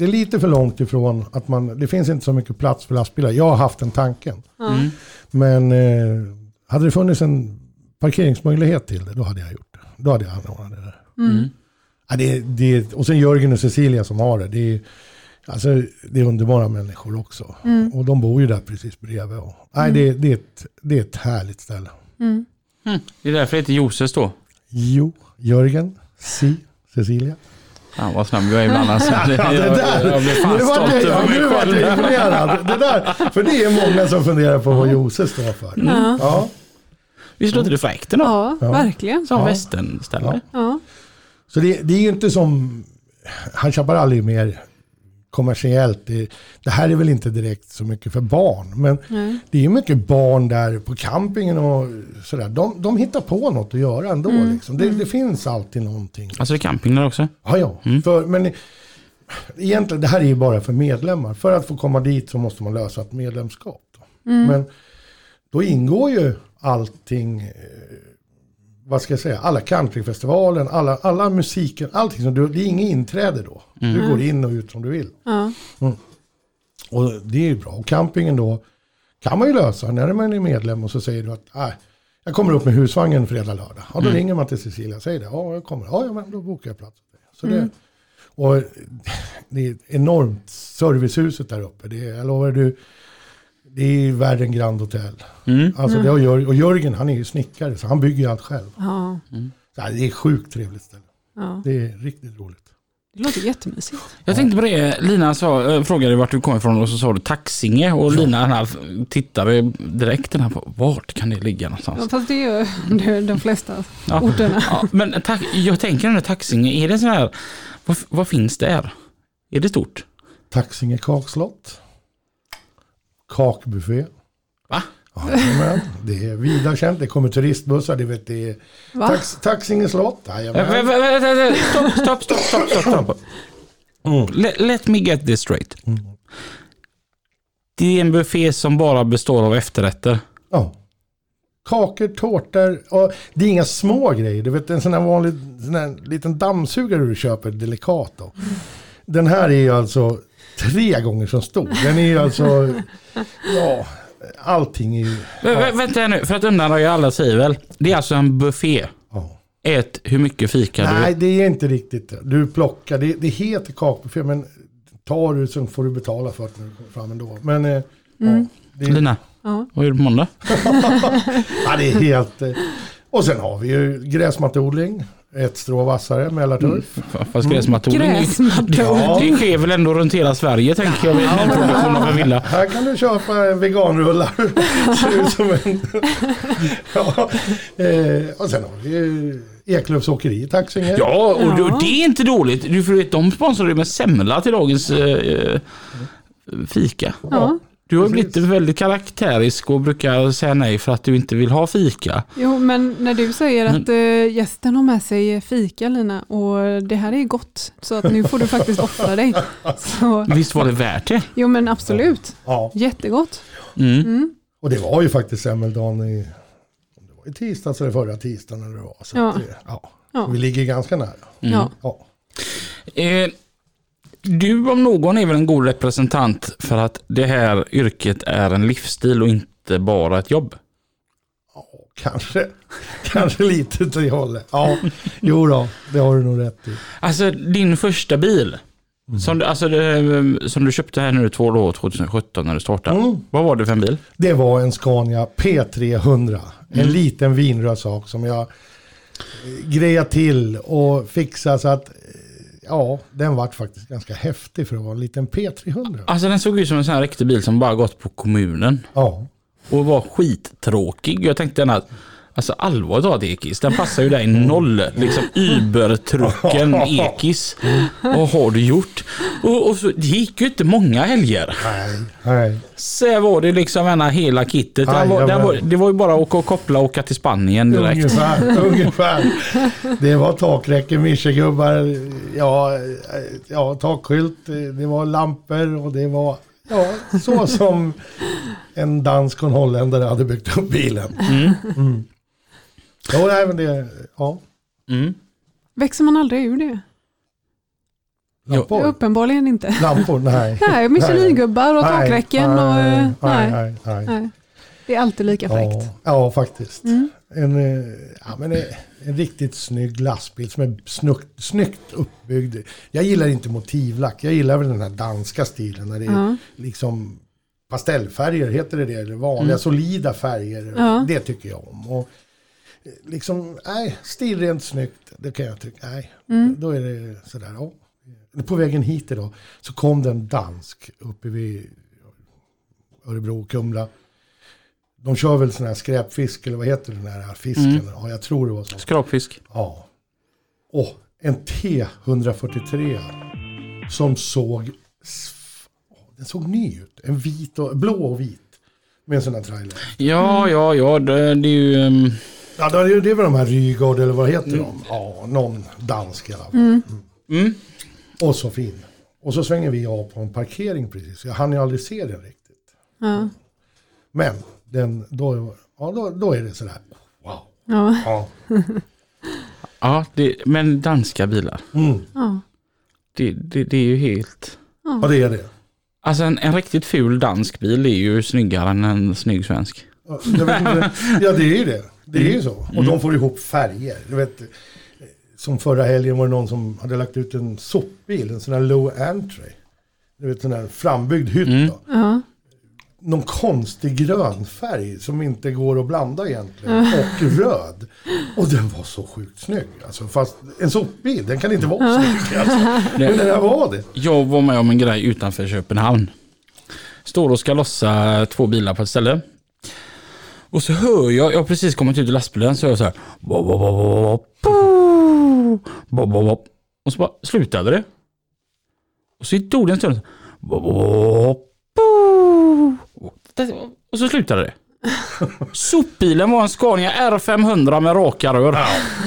Speaker 3: Det är lite för långt ifrån att man... Det finns inte så mycket plats för lastbilar. Jag har haft den tanken.
Speaker 1: Mm.
Speaker 3: Men eh, hade det funnits en parkeringsmöjlighet till det, då hade jag gjort det. Då hade jag anordnat det där.
Speaker 1: Mm.
Speaker 3: Ja, det, det, och sen Jörgen och Cecilia som har det. Det är, alltså, det är underbara människor också. Och de bor ju där precis bredvid. Och, nej, det, det, är ett, det är ett härligt ställe.
Speaker 1: Mm. Det är därför det heter Joses då.
Speaker 3: Jo, Jörgen, Si, Cecilia.
Speaker 1: Fan vad snabb jag är ibland alltså.
Speaker 3: Ja, det
Speaker 1: jag,
Speaker 3: där,
Speaker 1: jag blir fan
Speaker 3: nu var
Speaker 1: stolt
Speaker 3: det,
Speaker 1: över mig
Speaker 3: nu var
Speaker 1: själv.
Speaker 3: jag imponerad. Det där, för det är många som funderar på vad Jose står för.
Speaker 2: Ja.
Speaker 3: Ja,
Speaker 1: Visst låter det fräckt ändå?
Speaker 2: Ja,
Speaker 3: Ja.
Speaker 2: verkligen.
Speaker 1: Som
Speaker 3: Ja.
Speaker 1: västernställe.
Speaker 2: Ja.
Speaker 3: så det, det är ju inte som... Han Chaparral är ju mer kommersiellt. Det, det här är väl inte direkt så mycket för barn. Men
Speaker 2: Nej.
Speaker 3: det är ju mycket barn där på campingen och sådär. De, de hittar på något att göra ändå. Liksom. Det, det finns alltid någonting.
Speaker 1: Alltså det är camping där också?
Speaker 3: Ja, ja. För, men egentligen, det här är ju bara för medlemmar. För att få komma dit så måste man lösa ett medlemskap. Då. Men då ingår ju allting, eh, vad ska jag säga, alla countryfestivalen, alla, alla musiken, allting som du, det är inget inträde då. Du går in och ut som du vill.
Speaker 2: Ja.
Speaker 3: Och det är ju bra. Och campingen då kan man ju lösa när man är medlem och så säger du att äh, jag kommer upp med husvagnen fredag, lördag. Ja, då ringer man till Cecilia och säger det. Ja, jag kommer. Ja, men då bokar jag plats. Så det, och det är enormt servicehuset där uppe. Det jag lovar du, det är värre än Grand Hotel.
Speaker 1: Mm.
Speaker 3: Alltså det har och Jörgen han är ju snickare så han bygger ju allt själv.
Speaker 2: Ja.
Speaker 3: Så här, det är sjukt trevligt ställe.
Speaker 2: Ja,
Speaker 3: Det är riktigt roligt.
Speaker 2: det låter jättemysigt.
Speaker 1: Jag tänkte på det, Lina sa, äh, frågade vart du kom ifrån och så sa du Taxinge och Lina här, tittade direkt den här på vart kan det ligga någonstans?
Speaker 2: Ja, fast det är ju det <laughs> är de flesta
Speaker 1: Ja.
Speaker 2: orterna.
Speaker 1: Ja, men ta, jag tänker den här Taxinge, är det så här, vad, vad finns där? Är det stort?
Speaker 3: Taxinge kakslott. Kakbuffé.
Speaker 1: Va?
Speaker 3: Jajamän, det är vida känt. Det kommer turistbussar. Det, vet, det är
Speaker 2: Va?
Speaker 3: tax, Taxinge slott. Jajamän.
Speaker 1: Stopp, stopp, stopp, stopp, stopp, stopp.
Speaker 3: Mm.
Speaker 1: Let, let me get this straight.
Speaker 3: Mm.
Speaker 1: Det är en buffé som bara består av efterrätter.
Speaker 3: Ja. Kakor, tårtor och det är inga små grejer. Du vet en sån här vanlig sån här liten dammsugare du köper delikat då. Den här är ju alltså tre gånger så stor. Den är ju alltså, ja, allting är ju,
Speaker 1: Vä- vä- Vänta nu, för att undanröja alla tvivel. Det är alltså en buffé.
Speaker 3: ja.
Speaker 1: Ät hur mycket fika
Speaker 3: Nej,
Speaker 1: du...
Speaker 3: det är inte riktigt. Du plockar, det, det heter kakbuffé men tar du så får du betala för det när du kommer fram ändå. Men eh, ja, det, är-
Speaker 1: Lina,
Speaker 2: Ja.
Speaker 1: vad gör du på måndag? <laughs>
Speaker 3: ja, det är helt... eh, Och sen har vi ju gräsmatteodling, ett strå vassare, Mälarturf.
Speaker 1: F- Fast gräsmatodling,
Speaker 2: Gräsmattor.
Speaker 3: Ja.
Speaker 1: det sker väl ändå runt hela Sverige tänker jag vid en produktion av en villa.
Speaker 3: Här kan du köpa veganrullar. <laughs> Ser ut som en... ja, eh, och sen har vi ju Eklöfs åkeri i Taxinge.
Speaker 1: Ja, och
Speaker 2: Ja.
Speaker 1: det är inte dåligt. Du får vet, de sponsrar dig med semla till dagens eh, fika.
Speaker 2: Ja.
Speaker 1: Du har
Speaker 3: Precis.
Speaker 1: blivit väldigt karaktärisk och brukar säga nej för att du inte vill ha fika.
Speaker 2: Jo, men när du säger att äh, gästen har med sig fika Lina och det här är gott så att nu får du faktiskt offra dig. <laughs> Så,
Speaker 1: Visst var det värt det?
Speaker 2: jo men absolut,
Speaker 3: Ja,
Speaker 2: jättegott.
Speaker 1: Mm.
Speaker 2: Mm.
Speaker 3: och det var ju faktiskt semmeldagen i... om Det var i tisdags eller förra tisdagen det var. Så
Speaker 2: Ja.
Speaker 3: att det, ja.
Speaker 2: Ja.
Speaker 3: Vi ligger ganska nära.
Speaker 2: Ja.
Speaker 3: Ja.
Speaker 1: Eh, du om någon är väl en god representant för att det här yrket är en livsstil och inte bara ett jobb?
Speaker 3: Ja, kanske. <laughs> kanske lite åt det hållet. Ja, jo då, det har du nog rätt i.
Speaker 1: Alltså din första bil, som, du, alltså, det, som du köpte här nu två år 2017 när du startade.
Speaker 3: Mm.
Speaker 1: Vad var det för en bil?
Speaker 3: Det var en Scania P300. En liten vinröd sak som jag eh, grejade till och fixade så att ja, den vart faktiskt ganska häftig för att vara en liten P300.
Speaker 1: Alltså den såg ut som en sån här riktig bil som bara gått på kommunen.
Speaker 3: Ja,
Speaker 1: Och var skittråkig. Jag tänkte den att, alltså allvarligt talat Ekis, den passar ju dig noll. Liksom Uber-trucken <laughs> Ekis. Vad har du gjort? Och, och så, det gick ju inte många helger.
Speaker 3: nej, nej.
Speaker 1: Så var det liksom ena hela kittet. Den var, den var, det var ju bara att åka och koppla och åka till Spanien direkt.
Speaker 3: Ungefär, <laughs> ungefär. Det var takräcke, mischegubbar, ja, ja, takskylt, det var lampor och det var ja, så som en dansk och en holländare hade byggt upp bilen. Mm. Jo, nej, men det, ja,
Speaker 1: Mm.
Speaker 2: Växer man aldrig ur det?
Speaker 3: lampor.
Speaker 2: Uppenbarligen inte.
Speaker 3: Lampor, <laughs> nej.
Speaker 2: Nej, Michelin-gubbar och
Speaker 3: Nej,
Speaker 2: takräcken och...
Speaker 3: nej,
Speaker 2: eh,
Speaker 3: nej,
Speaker 2: Nej,
Speaker 3: nej, nej.
Speaker 2: nej. Det är alltid lika fräckt.
Speaker 3: Ja, ja, faktiskt.
Speaker 2: Mm.
Speaker 3: En, eh, ja, men en, en riktigt snygg lastbil som är snyggt, snyggt uppbyggd. Jag gillar inte motivlack. Jag gillar väl den här danska stilen när det är
Speaker 2: Ja.
Speaker 3: liksom pastellfärger, heter det det? Eller vanliga solida färger.
Speaker 2: Ja.
Speaker 3: Det tycker jag om. Och liksom, nej, stilrent snyggt, det kan jag tycka. Nej,
Speaker 2: Mm.
Speaker 3: då är det sådär. Ja. På vägen hit idag så kom det en dansk uppe vid Örebro, Kumla. De kör väl sån här skräpfisk eller vad heter den här fisken?
Speaker 1: Mm.
Speaker 3: Ja, jag tror det var så.
Speaker 1: Skrapfisk.
Speaker 3: Ja. Och en T143 som såg, den såg ny ut. En vit och, blå och vit. Med en sån här trailer.
Speaker 1: Ja, ja, ja. Det, det är ju... ehm,
Speaker 3: Ja, det är det väl de här Rygaard eller vad heter de? Ja, någon dansk i alla fall.
Speaker 1: Mm.
Speaker 3: Och så fin. Och så svänger vi av på en parkering precis. Jag hann ju aldrig se den riktigt.
Speaker 2: Ja.
Speaker 3: Men den, då, ja, då, då är det sådär. Wow.
Speaker 2: Ja.
Speaker 3: Ja. <laughs>
Speaker 1: Ja, det, men danska bilar.
Speaker 3: Mm.
Speaker 2: Ja.
Speaker 1: Det, det, det är ju helt...
Speaker 3: ja, det är det.
Speaker 1: Alltså en, en riktigt ful dansk bil är ju snyggare än en snygg svensk.
Speaker 3: Ja, jag vet inte, ja, det är ju det. Det är ju så. Och de får ihop färger. Du vet, som förra helgen var det någon som hade lagt ut en sopbil, en sån här low entry. Du vet, sån här frambyggd hytt.
Speaker 1: Mm.
Speaker 3: Då.
Speaker 2: Ja.
Speaker 3: någon konstig grön färg som inte går att blanda egentligen. Och röd. Och den var så sjukt snygg. Alltså, fast en sopbil, den kan inte vara snygg. Alltså. Men den här var det.
Speaker 1: Jag var med om en grej utanför Köpenhamn. Står och ska lossa två bilar på ett ställe. Och så hör jag, jag har precis kommit ut ur lastbilen, så hör jag så här. Bop, bop, bop, bop, bop, bop, bop. Och så bara slutade det. Och så tog det en stund. Bop, bop, bop. Och så slutade det. <laughs> Sopbilen var en Scania R500 med raka rör.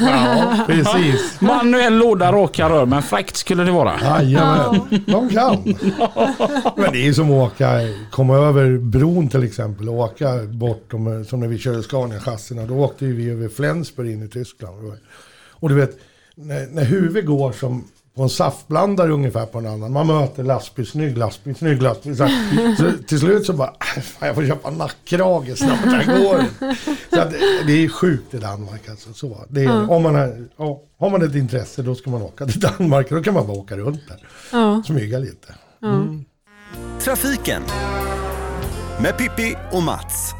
Speaker 3: Ja, precis. <laughs>
Speaker 1: Manuell låda, raka rör, men fräckt skulle det vara.
Speaker 3: Jajamän, de kan. <laughs> Men det är som att åka, komma över bron till exempel och åka bort, de, som när vi körde Scania-chassierna. Då åkte vi över Flensburg in i Tyskland. Och du vet, när, när huvudet går som på en saftblandare ungefär på en annan. Man möter lastbil, snygg lastbil, snygg lastbil. Så, så till slut så bara, "Äh, fan, jag får köpa nackkrage snabbt, här går det. Så att, det- det är sjukt i Danmark alltså. Så, det är, om man har, ja, har man ett intresse då ska man åka till Danmark. Då kan man bara åka runt där.
Speaker 2: Ja.
Speaker 3: Smyga lite.
Speaker 5: Trafiken med Pippi och Mats.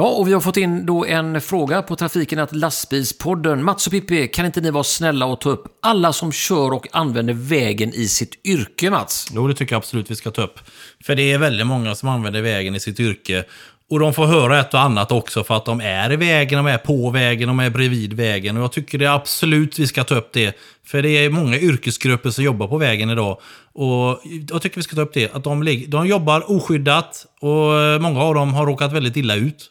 Speaker 6: Ja, och vi har fått in då en fråga på trafiken att lastbilspodden. Mats och Pippi, kan inte ni vara snälla och ta upp alla som kör och använder vägen i sitt yrke, Mats?
Speaker 7: Jo, det tycker jag absolut vi ska ta upp. För det är väldigt många som använder vägen i sitt yrke. Och de får höra ett och annat också för att de är i vägen, de är på vägen, de är bredvid vägen. Och jag tycker det är absolut vi ska ta upp det. För det är många yrkesgrupper som jobbar på vägen idag. Och jag tycker vi ska ta upp det. Att de, de jobbar oskyddat och många av dem har råkat väldigt illa ut.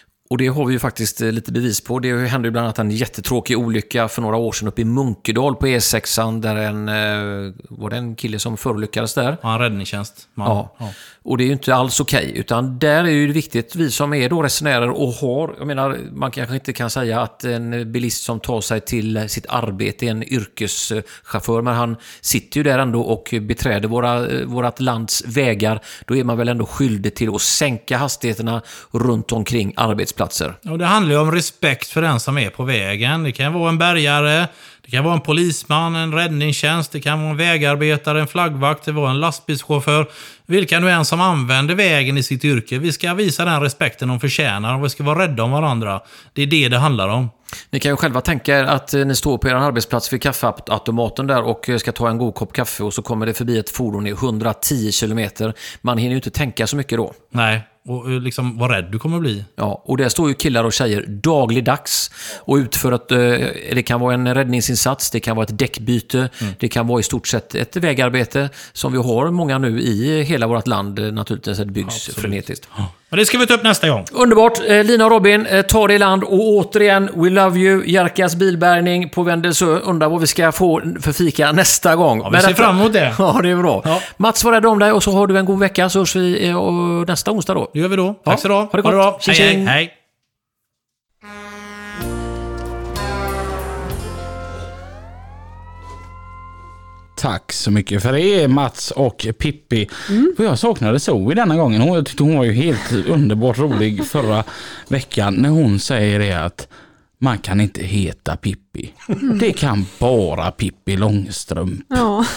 Speaker 6: Och det har vi ju faktiskt eh, lite bevis på. Det hände ju bland annat en jättetråkig olycka för några år sedan uppe i Munkedal på E6. Där en, eh, var det en kille som förolyckades där.
Speaker 7: Ja, en räddningstjänst. Man,
Speaker 6: Ja. Och det är ju inte alls okej. utan där är ju det viktigt, vi som är då resenärer och har, jag menar, man kanske inte kan säga att en bilist som tar sig till sitt arbete är en yrkeschaufför, men han sitter ju där ändå och beträder våra, vårat lands vägar. Då är man väl ändå skyldig till att sänka hastigheterna runt omkring arbetsplatser.
Speaker 7: Och det handlar ju om respekt för den som är på vägen. Det kan vara en bärgare, det kan vara en polisman, en räddningstjänst, det kan vara en vägarbetare, en flaggvakt, det var en lastbilschaufför. Vilka nu än som använder vägen i sitt yrke. Vi ska visa den respekten de förtjänar och vi ska vara rädda om varandra. Det är det det handlar om.
Speaker 6: Ni kan ju själva tänka er att eh, ni står på er arbetsplats vid kaffeautomaten där och eh, ska ta en god kopp kaffe och så kommer det förbi ett fordon i 110 kilometer. Man hinner ju inte tänka så mycket då.
Speaker 7: Nej, och eh, liksom vad rädd du kommer bli.
Speaker 6: Ja, och där står ju killar och tjejer dagligdags och utför ett, eh, det kan vara en räddningsinsats, det kan vara ett däckbyte, det kan vara i stort sett ett vägarbete som vi har många nu i hela vårt land eh, naturligtvis, det byggs frenetiskt.
Speaker 7: Men det ska vi ta upp nästa gång.
Speaker 6: Underbart! Eh, Lina och Robin, eh, ta det i land och återigen, we love you, Jerkas bilbärgning på Vendelsö. Undrar vad vi ska få för fika nästa gång.
Speaker 7: Ja, vi ser fram emot det. <laughs>
Speaker 6: Ja, det är bra.
Speaker 7: Ja.
Speaker 6: Mats, var rädd om dig och så har du en god vecka så hörs vi eh, nästa onsdag då.
Speaker 7: Det gör vi då.
Speaker 6: Ja,
Speaker 7: Tack så du ha.
Speaker 6: ha det gott.
Speaker 7: bra.
Speaker 6: Tjing,
Speaker 7: hej, hej,
Speaker 6: tjing.
Speaker 7: hej.
Speaker 1: Tack så mycket för det Mats och Pippi. För jag saknade Zoe denna gången. Hon, jag tyckte hon var ju helt underbart rolig förra veckan när hon säger det att man kan inte heta Pippi. Det kan bara Pippi Långstrump.
Speaker 2: Ja. <laughs>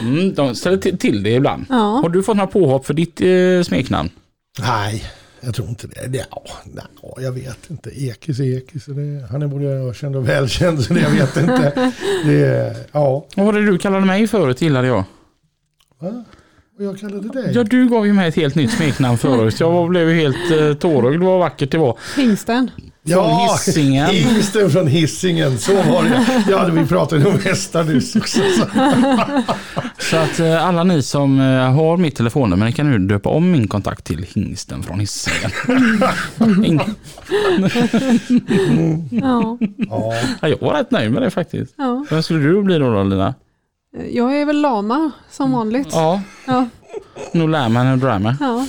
Speaker 1: Mm, de ställer till- till det ibland.
Speaker 2: Ja.
Speaker 1: Har du fått några påhopp för ditt eh, smeknamn?
Speaker 3: Nej, jag tror inte det. ja, nej, jag vet inte. Ekis är Ekis. Det, han är både ökänd och välkänd så det, jag vet inte. <laughs> Det, ja,
Speaker 1: Vad var det du kallade mig förut gillade jag?
Speaker 3: va? Och jag kallade dig.
Speaker 1: Ja, du gav ju mig ett helt nytt smeknamn förut. Jag blev ju helt eh, tårögd vad vackert det var.
Speaker 2: Hingsten.
Speaker 3: Ja,
Speaker 1: Hisingen.
Speaker 3: Hingsten från Hisingen. Så var det. Ja, vi pratade om hästar nyss också. Så. <laughs>
Speaker 1: Så att eh, alla ni som eh, har mitt telefonnummer, ni kan nu döpa om min kontakt till Hingsten från Hisingen. <laughs>
Speaker 2: Ja.
Speaker 3: Ja,
Speaker 1: ja, jag var rätt nöjd med det faktiskt.
Speaker 2: Ja.
Speaker 1: Vem skulle du bli då, då Lina?
Speaker 2: Jag är väl lama som vanligt.
Speaker 1: Ja,
Speaker 2: Ja.
Speaker 1: nu lär man och drar med.
Speaker 2: ja.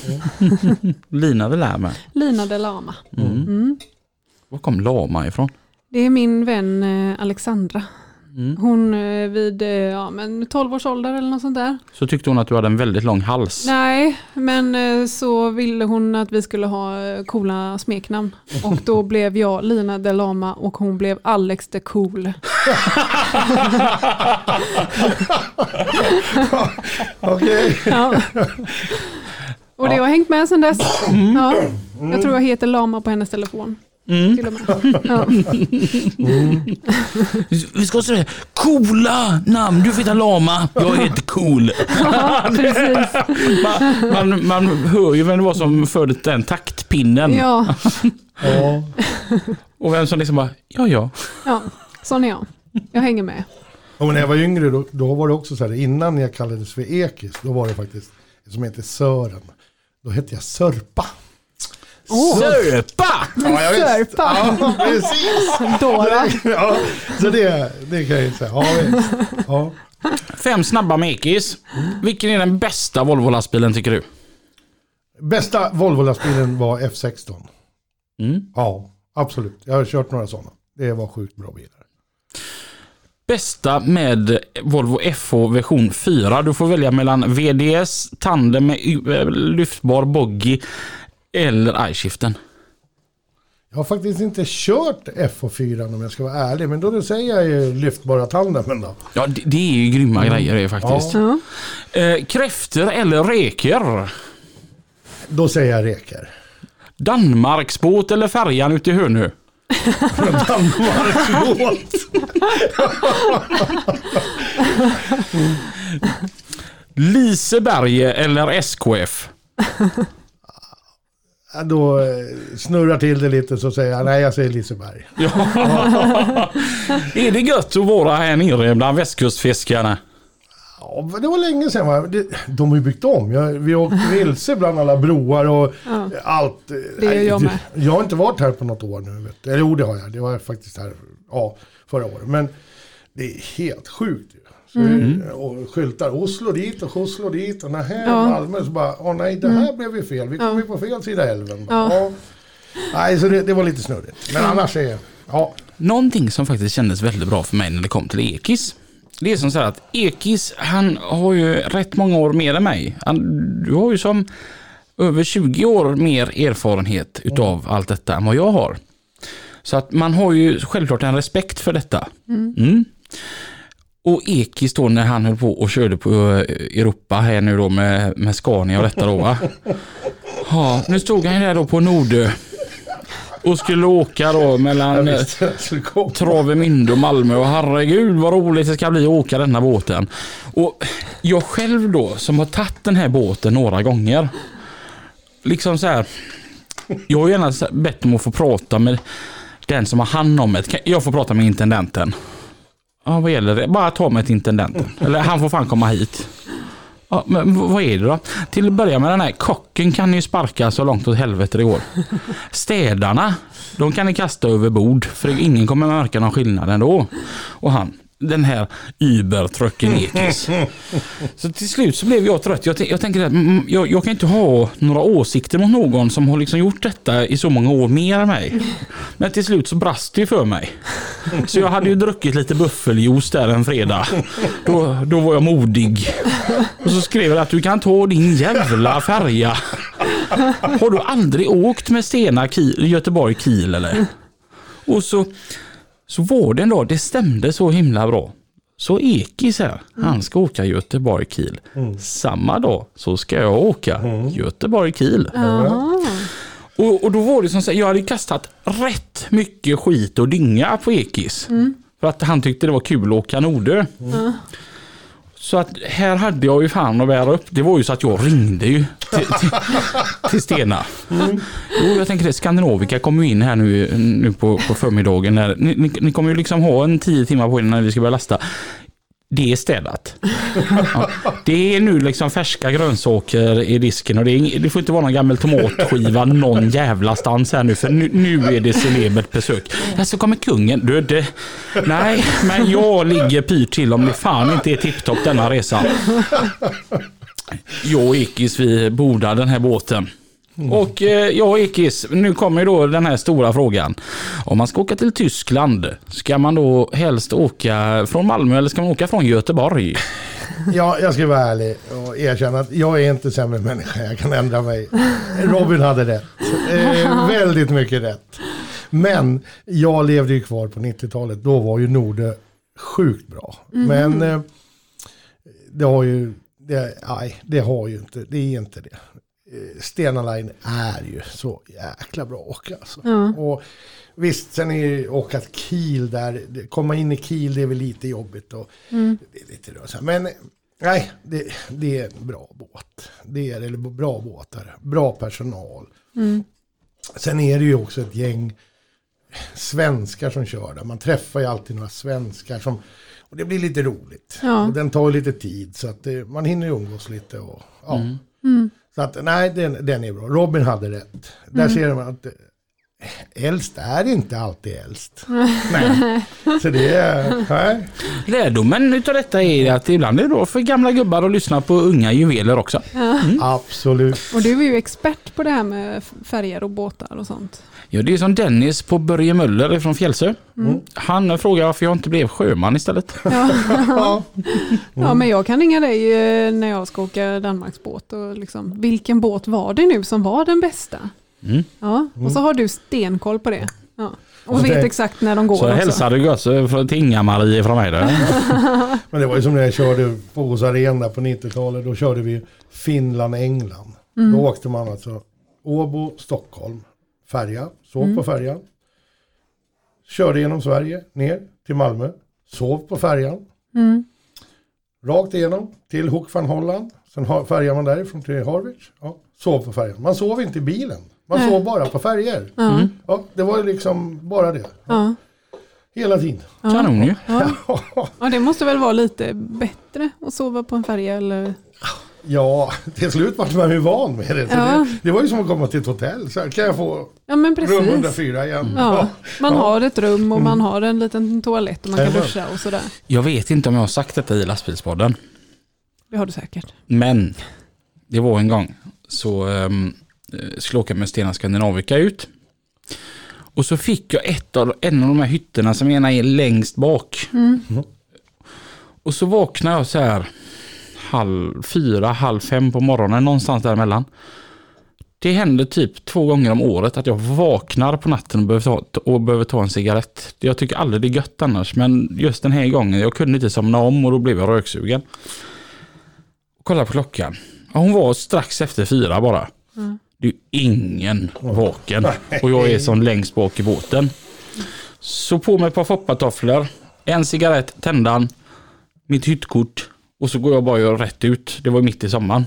Speaker 2: <laughs>
Speaker 1: Lina det lär man.
Speaker 2: Lina de lama.
Speaker 1: Mm.
Speaker 2: Mm.
Speaker 1: Var kom lama ifrån?
Speaker 2: Det är min vän eh, Alexandra. Hon eh, vid eh, ja, men 12 års ålder eller något sånt där.
Speaker 1: Så tyckte hon att du hade en väldigt lång hals.
Speaker 2: Nej, men så ville hon att vi skulle ha coola smeknamn. Och då <laughs> blev jag Lina de Lama och hon blev Alex de Cool. <laughs>
Speaker 3: Okej.
Speaker 2: Ja. Och det har hängt med sedan dess. Ja. Jag tror jag heter Lama på hennes telefon. Till och med. Ja.
Speaker 1: Vi ska säga coola namn. Du får heta Lama. Jag heter Cool.
Speaker 2: Precis.
Speaker 1: Man, man, man hör ju vem det var som förde den taktpinnen.
Speaker 2: Ja,
Speaker 3: Ja.
Speaker 1: Och vem som liksom bara, ja ja.
Speaker 2: ja, sån är jag. Jag hänger med.
Speaker 3: Och när jag var yngre då, då var det också så här, innan jag kallades för Ekis, då var det faktiskt som heter Sören. Då hette jag Sörpa.
Speaker 1: Sörpa!
Speaker 3: Ja, jag.
Speaker 2: Sörpa.
Speaker 3: Ja, precis.
Speaker 2: Dora.
Speaker 3: Ja, så det, det kan jag ju säga. Ja, visst. Ja.
Speaker 1: Fem snabba mekis. Vilken är den bästa Volvo-lastbilen tycker du?
Speaker 3: Bästa Volvo-lastbilen var F16.
Speaker 1: Mm.
Speaker 3: Ja, absolut. Jag har kört några sådana. Det var sjukt bra bilar.
Speaker 1: Bästa med Volvo FH version 4. Du får välja mellan VDS, tandem med eh, lyftbar boggy eller iShiften.
Speaker 3: Jag har faktiskt inte kört FH4 om jag ska vara ärlig. Men då säger jag ju lyftbara tandemen då.
Speaker 1: Ja, det, det är ju grymma grejer det faktiskt.
Speaker 2: Ja.
Speaker 1: Eh, kräftor eller reker?
Speaker 3: Då säger jag reker.
Speaker 1: Danmarksbåt eller färjan ute i Hönö? <laughs>
Speaker 3: Danmarksbåt.
Speaker 1: Liseberge eller SKF? <laughs>
Speaker 3: Då eh, snurrar till det lite så säger jag nej jag säger Liseberg. <laughs>
Speaker 1: Ja. är det gött att vara här nere bland västkustfiskarna?
Speaker 3: Ja, det var länge sedan va? De har ju byggt om. Vi åkte vilse bland alla broar och
Speaker 2: Ja.
Speaker 3: allt.
Speaker 2: Det gör jag med.
Speaker 3: Jag har inte varit här på något år nu. Vet du. Eller jo det har jag. Det var jag faktiskt här ja, förra året. Men det är helt sjukt
Speaker 2: Mm.
Speaker 3: Och skyltar Oslo dit och Oslo dit och nähä,
Speaker 2: Ja.
Speaker 3: Malmö. Så bara, åh nej det här blev ju fel. Vi kom
Speaker 2: Ja.
Speaker 3: ju på fel sida älven.
Speaker 2: Ja.
Speaker 3: Nej, så det, det var lite snurrigt. Men annars är ja.
Speaker 1: Någonting som faktiskt kändes väldigt bra för mig när det kom till Ekis. Det är som så här att Ekis, han har ju rätt många år mer än mig. Han, du har ju som över 20 år mer erfarenhet utav allt detta än vad jag har. Så att man har ju självklart en respekt för detta. Mm. Och Ekis då när han höll på och körde på eh, Europa här nu då med, med Scania och detta då va. Ja, nu stod han ju där då på Nordö och skulle åka då mellan eh. Travemünde och Malmö och herregud vad roligt det ska bli att åka denna båten. Och jag själv då som har tagit den här båten några gånger. Liksom så här. Jag har gärna så- bett om att få prata med den som har hand om det. Jag får prata med intendenten. Ja, vad gäller det? Bara ta mig till intendenten. Eller han får fan komma hit. Ja, men vad är det då? Till att börja med den här kocken kan ni ju sparka så långt åt helvete det går. Städarna, de kan ni kasta över bord för ingen kommer märka någon skillnad ändå. Och han, den här übertrucken Ekis. <laughs> Så till slut så blev jag trött. Jag, jag tänker att mm, jag, jag kan inte ha några åsikter mot någon som har liksom gjort detta i så många år mer än mig. Men till slut så brast det för mig. Så jag hade ju druckit lite buffeljuice där en fredag. Då, då var jag modig. Och så skrev jag att du kan ta din jävla färja. Har du aldrig åkt med Stena Kiel, Göteborg Kiel eller? Och så, så var det en dag, det stämde så himla bra. Så Ekis här, han ska åka Göteborg Kiel. Samma dag så ska jag åka Göteborg Kiel.
Speaker 2: Jaha.
Speaker 1: Och, och då var det som så här, jag hade kastat rätt mycket skit och dynga på Ekis. För att han tyckte det var kul att åka Nordö. Så att här hade jag ju fan att bära upp. Det var ju så att jag ringde ju till, till, till Stena. Jo, jag tänker det, Skandinavika kommer ju in här nu, nu på, på förmiddagen. Ni, ni, ni kommer ju liksom ha en tio timmar på er när vi ska börja lasta. Det är städat. Ja, det är nu liksom färska grönsaker i disken och det, är, det får inte vara någon gammal tomatskiva någon jävla stans här nu för nu, nu är det celebert besök. Ja, så kommer kungen. Du, det, nej, men jag ligger pyrt till om det fan inte är tipptopp denna resa. Jag och Ekis vi bordar den här båten. Och eh, ja, Ekis, nu kommer ju då den här stora frågan. Om man ska åka till Tyskland, ska man då helst åka från Malmö eller ska man åka från Göteborg? <laughs>
Speaker 3: Ja, jag ska vara ärlig och erkänna att jag är inte sämre människa. Jag kan ändra mig. Robin hade rätt. Eh, <laughs> väldigt mycket rätt. Men jag levde ju kvar på 90-talet. Då var ju Norde sjukt bra. Men eh, det har ju, det, nej, det har ju inte, det är inte det. Eh, Stena Line är ju så jäkla bra att åka. Alltså. Och visst, sen är ju åka Kiel där, komma in i Kiel det är väl lite jobbigt. Och, det är lite rörigt. Men nej, det, det är en bra båt. Det är eller bra båtar, bra personal. Sen är det ju också ett gäng svenskar som kör där. Man träffar ju alltid några svenskar som och det blir lite roligt.
Speaker 2: Ja.
Speaker 3: Och den tar ju lite tid så att det, man hinner ju umgås lite. Och, ja. Så att nej, den, den är bra. Robin hade rätt. Där ser man att eh, äldst är inte alltid äldst. <laughs> nej. Så det är, nej.
Speaker 1: Lärdomen utav detta är att ibland är det bra för gamla gubbar att lyssna på unga juveler också.
Speaker 3: absolut.
Speaker 2: Och du är ju expert på det här med färger och båtar och sånt.
Speaker 1: Ja, det är som Dennis på Börje Möller från Fjällsö. Han frågar varför jag inte blev sjöman istället. <laughs>
Speaker 3: Ja. <laughs>
Speaker 2: Ja, men jag kan ringa dig eh, när jag ska åka Danmarksbåt och liksom, vilken båt var det nu som var den bästa?
Speaker 1: Mm.
Speaker 2: Ja, och så har du stenkoll på det. Ja. Och vet
Speaker 3: det-
Speaker 2: exakt när de går
Speaker 1: Så
Speaker 2: också.
Speaker 1: hälsade från- till Inga-Marie från mig där. <laughs>
Speaker 3: Men det var ju som när jag körde på Åsa Arena på 90-talet. Då körde vi Finland-England. Då åkte man alltså Åbo, Stockholm, färja, sov på färjan. Körde genom Sverige, ner till Malmö, sov på färjan. Rakt igenom till Hoek van Holland. Sen färjar man därifrån till Harwich. Ja, sov på färjan. Man sov inte i bilen. Man sov bara på färger. Ja, det var ju liksom bara det.
Speaker 2: Ja.
Speaker 3: Hela tiden.
Speaker 1: Kanon ju. <laughs>
Speaker 2: ja, det måste väl vara lite bättre att sova på en färja eller?
Speaker 3: Ja, till slut var man ju van med det. Så
Speaker 2: Ja.
Speaker 3: det. Det var ju som att komma till ett hotell. Så här, kan jag få
Speaker 2: Ja, men
Speaker 3: rum
Speaker 2: precis.
Speaker 3: 104 igen?
Speaker 2: Ja, man
Speaker 3: Ja.
Speaker 2: har ett rum och man har en liten toalett och man kan duscha och sådär.
Speaker 1: Jag vet inte om jag har sagt detta i lastbilspodden.
Speaker 2: Det har du säkert.
Speaker 1: Men det var en gång så um, skulle jag åka med Stena Skandinavica ut. Och så fick jag ett av, en av de här hytterna som ena är längst bak. Och så vaknade jag så här halv fyra, halv fem på morgonen någonstans däremellan. Det händer typ två gånger om året att jag vaknar på natten och behöver ta, och behöver ta en cigarett. Jag tycker aldrig det är gött annars men just den här gången jag kunde inte somna om och då blev jag röksugen. Kolla på klockan. Hon var strax efter fyra bara. Det är ingen vaken. Och jag är som längst bak i båten. Så på med ett par foppatofflor, en cigarett, tändan, mitt hyttkort och så går jag bara och rätt ut. Det var mitt i sommaren.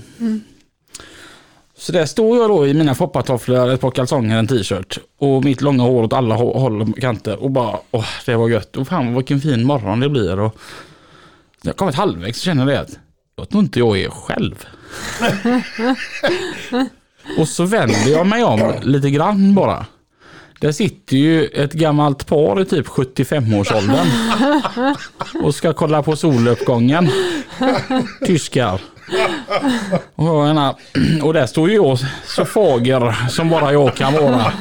Speaker 1: Så där står jag då i mina foppatofflor, ett par kalsonger, en t-shirt och mitt långa hår åt alla hå- håll och kanter och bara åh, det var gött. Och fan vilken fin morgon det blir. Och jag kommit halvvägs så känner jag det att jag tror inte jag är själv. <laughs> och så vänder jag mig om lite grann bara. Där sitter ju ett gammalt par i typ 75-årsåldern <laughs> och ska kolla på soluppgången. Tyskar. Och, menar, och där står ju jag så fager som bara jag kan vara.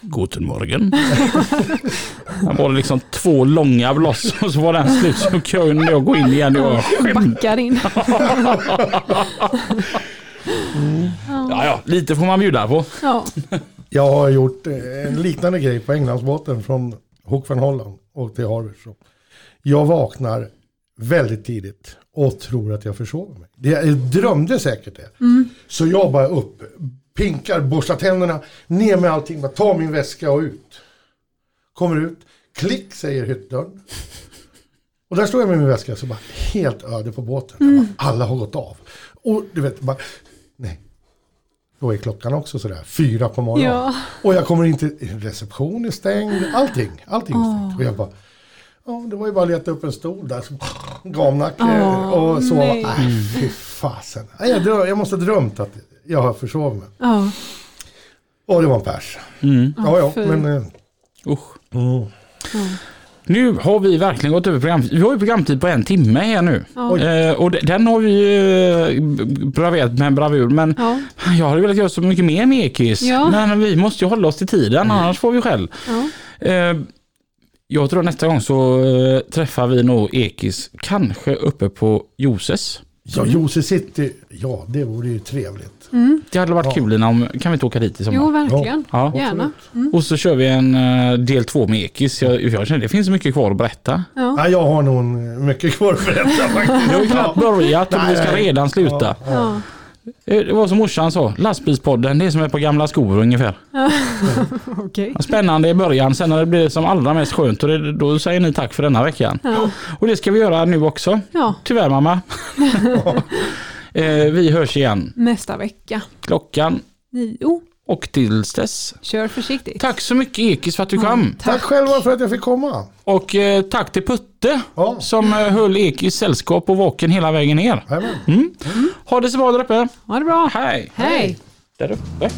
Speaker 1: Guten Morgen. Där var liksom två långa bloss och så var den slut så kunde jag gå in igen och jag.
Speaker 2: Backar in.
Speaker 1: Ja, ja, lite får man bjuda på.
Speaker 2: Ja.
Speaker 3: Jag har gjort eh, en liknande grej på Englandsbåten från Hoek van Holland och till Harvard. Så Jag vaknar väldigt tidigt och tror att jag försover mig. Jag drömde säkert det. Så jag bara upp, pinkar, borstar tänderna, ner med allting, bara tar min väska och ut. Kommer ut, klick säger hyttdörren. Och där står jag med min väska så bara helt öde på båten. Jag bara, Alla har gått av. Och du vet, bara. Då är klockan också sådär, fyra på morgonen.
Speaker 2: Ja.
Speaker 3: Och jag kommer inte, reception är stängd, allting, allting är stängt. Och jag bara, ja det var ju bara att leta upp en stol där, så <laughs> gamnacke
Speaker 2: Åh,
Speaker 3: och sova.
Speaker 2: nej.
Speaker 3: Nej, fy fasen. Nej, jag, dröm, jag måste ha drömt att jag har försovit mig.
Speaker 2: Ja.
Speaker 3: Och det var en pers.
Speaker 1: Mm.
Speaker 3: Ja, ja, men... eh,
Speaker 1: Usch.
Speaker 3: Mm.
Speaker 1: Nu har vi verkligen gått över program. Vi har ju programtid på en timme här nu.
Speaker 2: Ja.
Speaker 1: Eh, och de- den har vi eh, braverat med en bravur. Men
Speaker 2: Ja.
Speaker 1: jag hade velat göra så mycket mer med Ekis.
Speaker 2: Ja.
Speaker 1: Men vi måste ju hålla oss till tiden, annars får vi skäll.
Speaker 2: Ja.
Speaker 1: Eh, jag tror nästa gång så eh, träffar vi nog Ekis, kanske uppe på Joses.
Speaker 3: Ja, Jose City. Ja, det vore ju trevligt.
Speaker 1: Det hade varit
Speaker 3: Ja.
Speaker 1: kul Lina, om, kan vi inte åka dit i sommar?
Speaker 2: Jo, verkligen.
Speaker 1: Ja.
Speaker 2: Gärna.
Speaker 1: Och så kör vi en eh, del två med Ekis. Jag, jag känner det finns mycket kvar att berätta.
Speaker 2: Ja.
Speaker 3: Ja, jag har nog mycket kvar att berätta <laughs> faktiskt.
Speaker 1: Vi har ju knappt börjat och vi ska redan sluta. Eh, Det var som morsan sa, lastbilspodden det är som ett par gamla skor ungefär. <laughs>
Speaker 2: Okej.
Speaker 1: Spännande i början, sen när det blir som allra mest skönt och det, då säger ni tack för denna veckan.
Speaker 2: Ja.
Speaker 1: Och det ska vi göra nu också.
Speaker 2: ja,
Speaker 1: Tyvärr mamma. <laughs> <laughs> eh, vi hörs igen
Speaker 2: nästa vecka.
Speaker 1: klockan
Speaker 2: Nio.
Speaker 1: Och tills dess.
Speaker 2: Kör försiktigt.
Speaker 1: Tack så mycket Ekis för att du kom.
Speaker 3: Tack själva för att jag fick komma.
Speaker 1: Och eh, tack till Putte
Speaker 3: Ja.
Speaker 1: som eh, höll Ekis sällskap och vaken hela vägen ner.
Speaker 3: Jajamän.
Speaker 1: Mm. Ha det så bra där uppe.
Speaker 2: Ha det bra.
Speaker 1: Hej!
Speaker 2: Hej.
Speaker 1: Där uppe.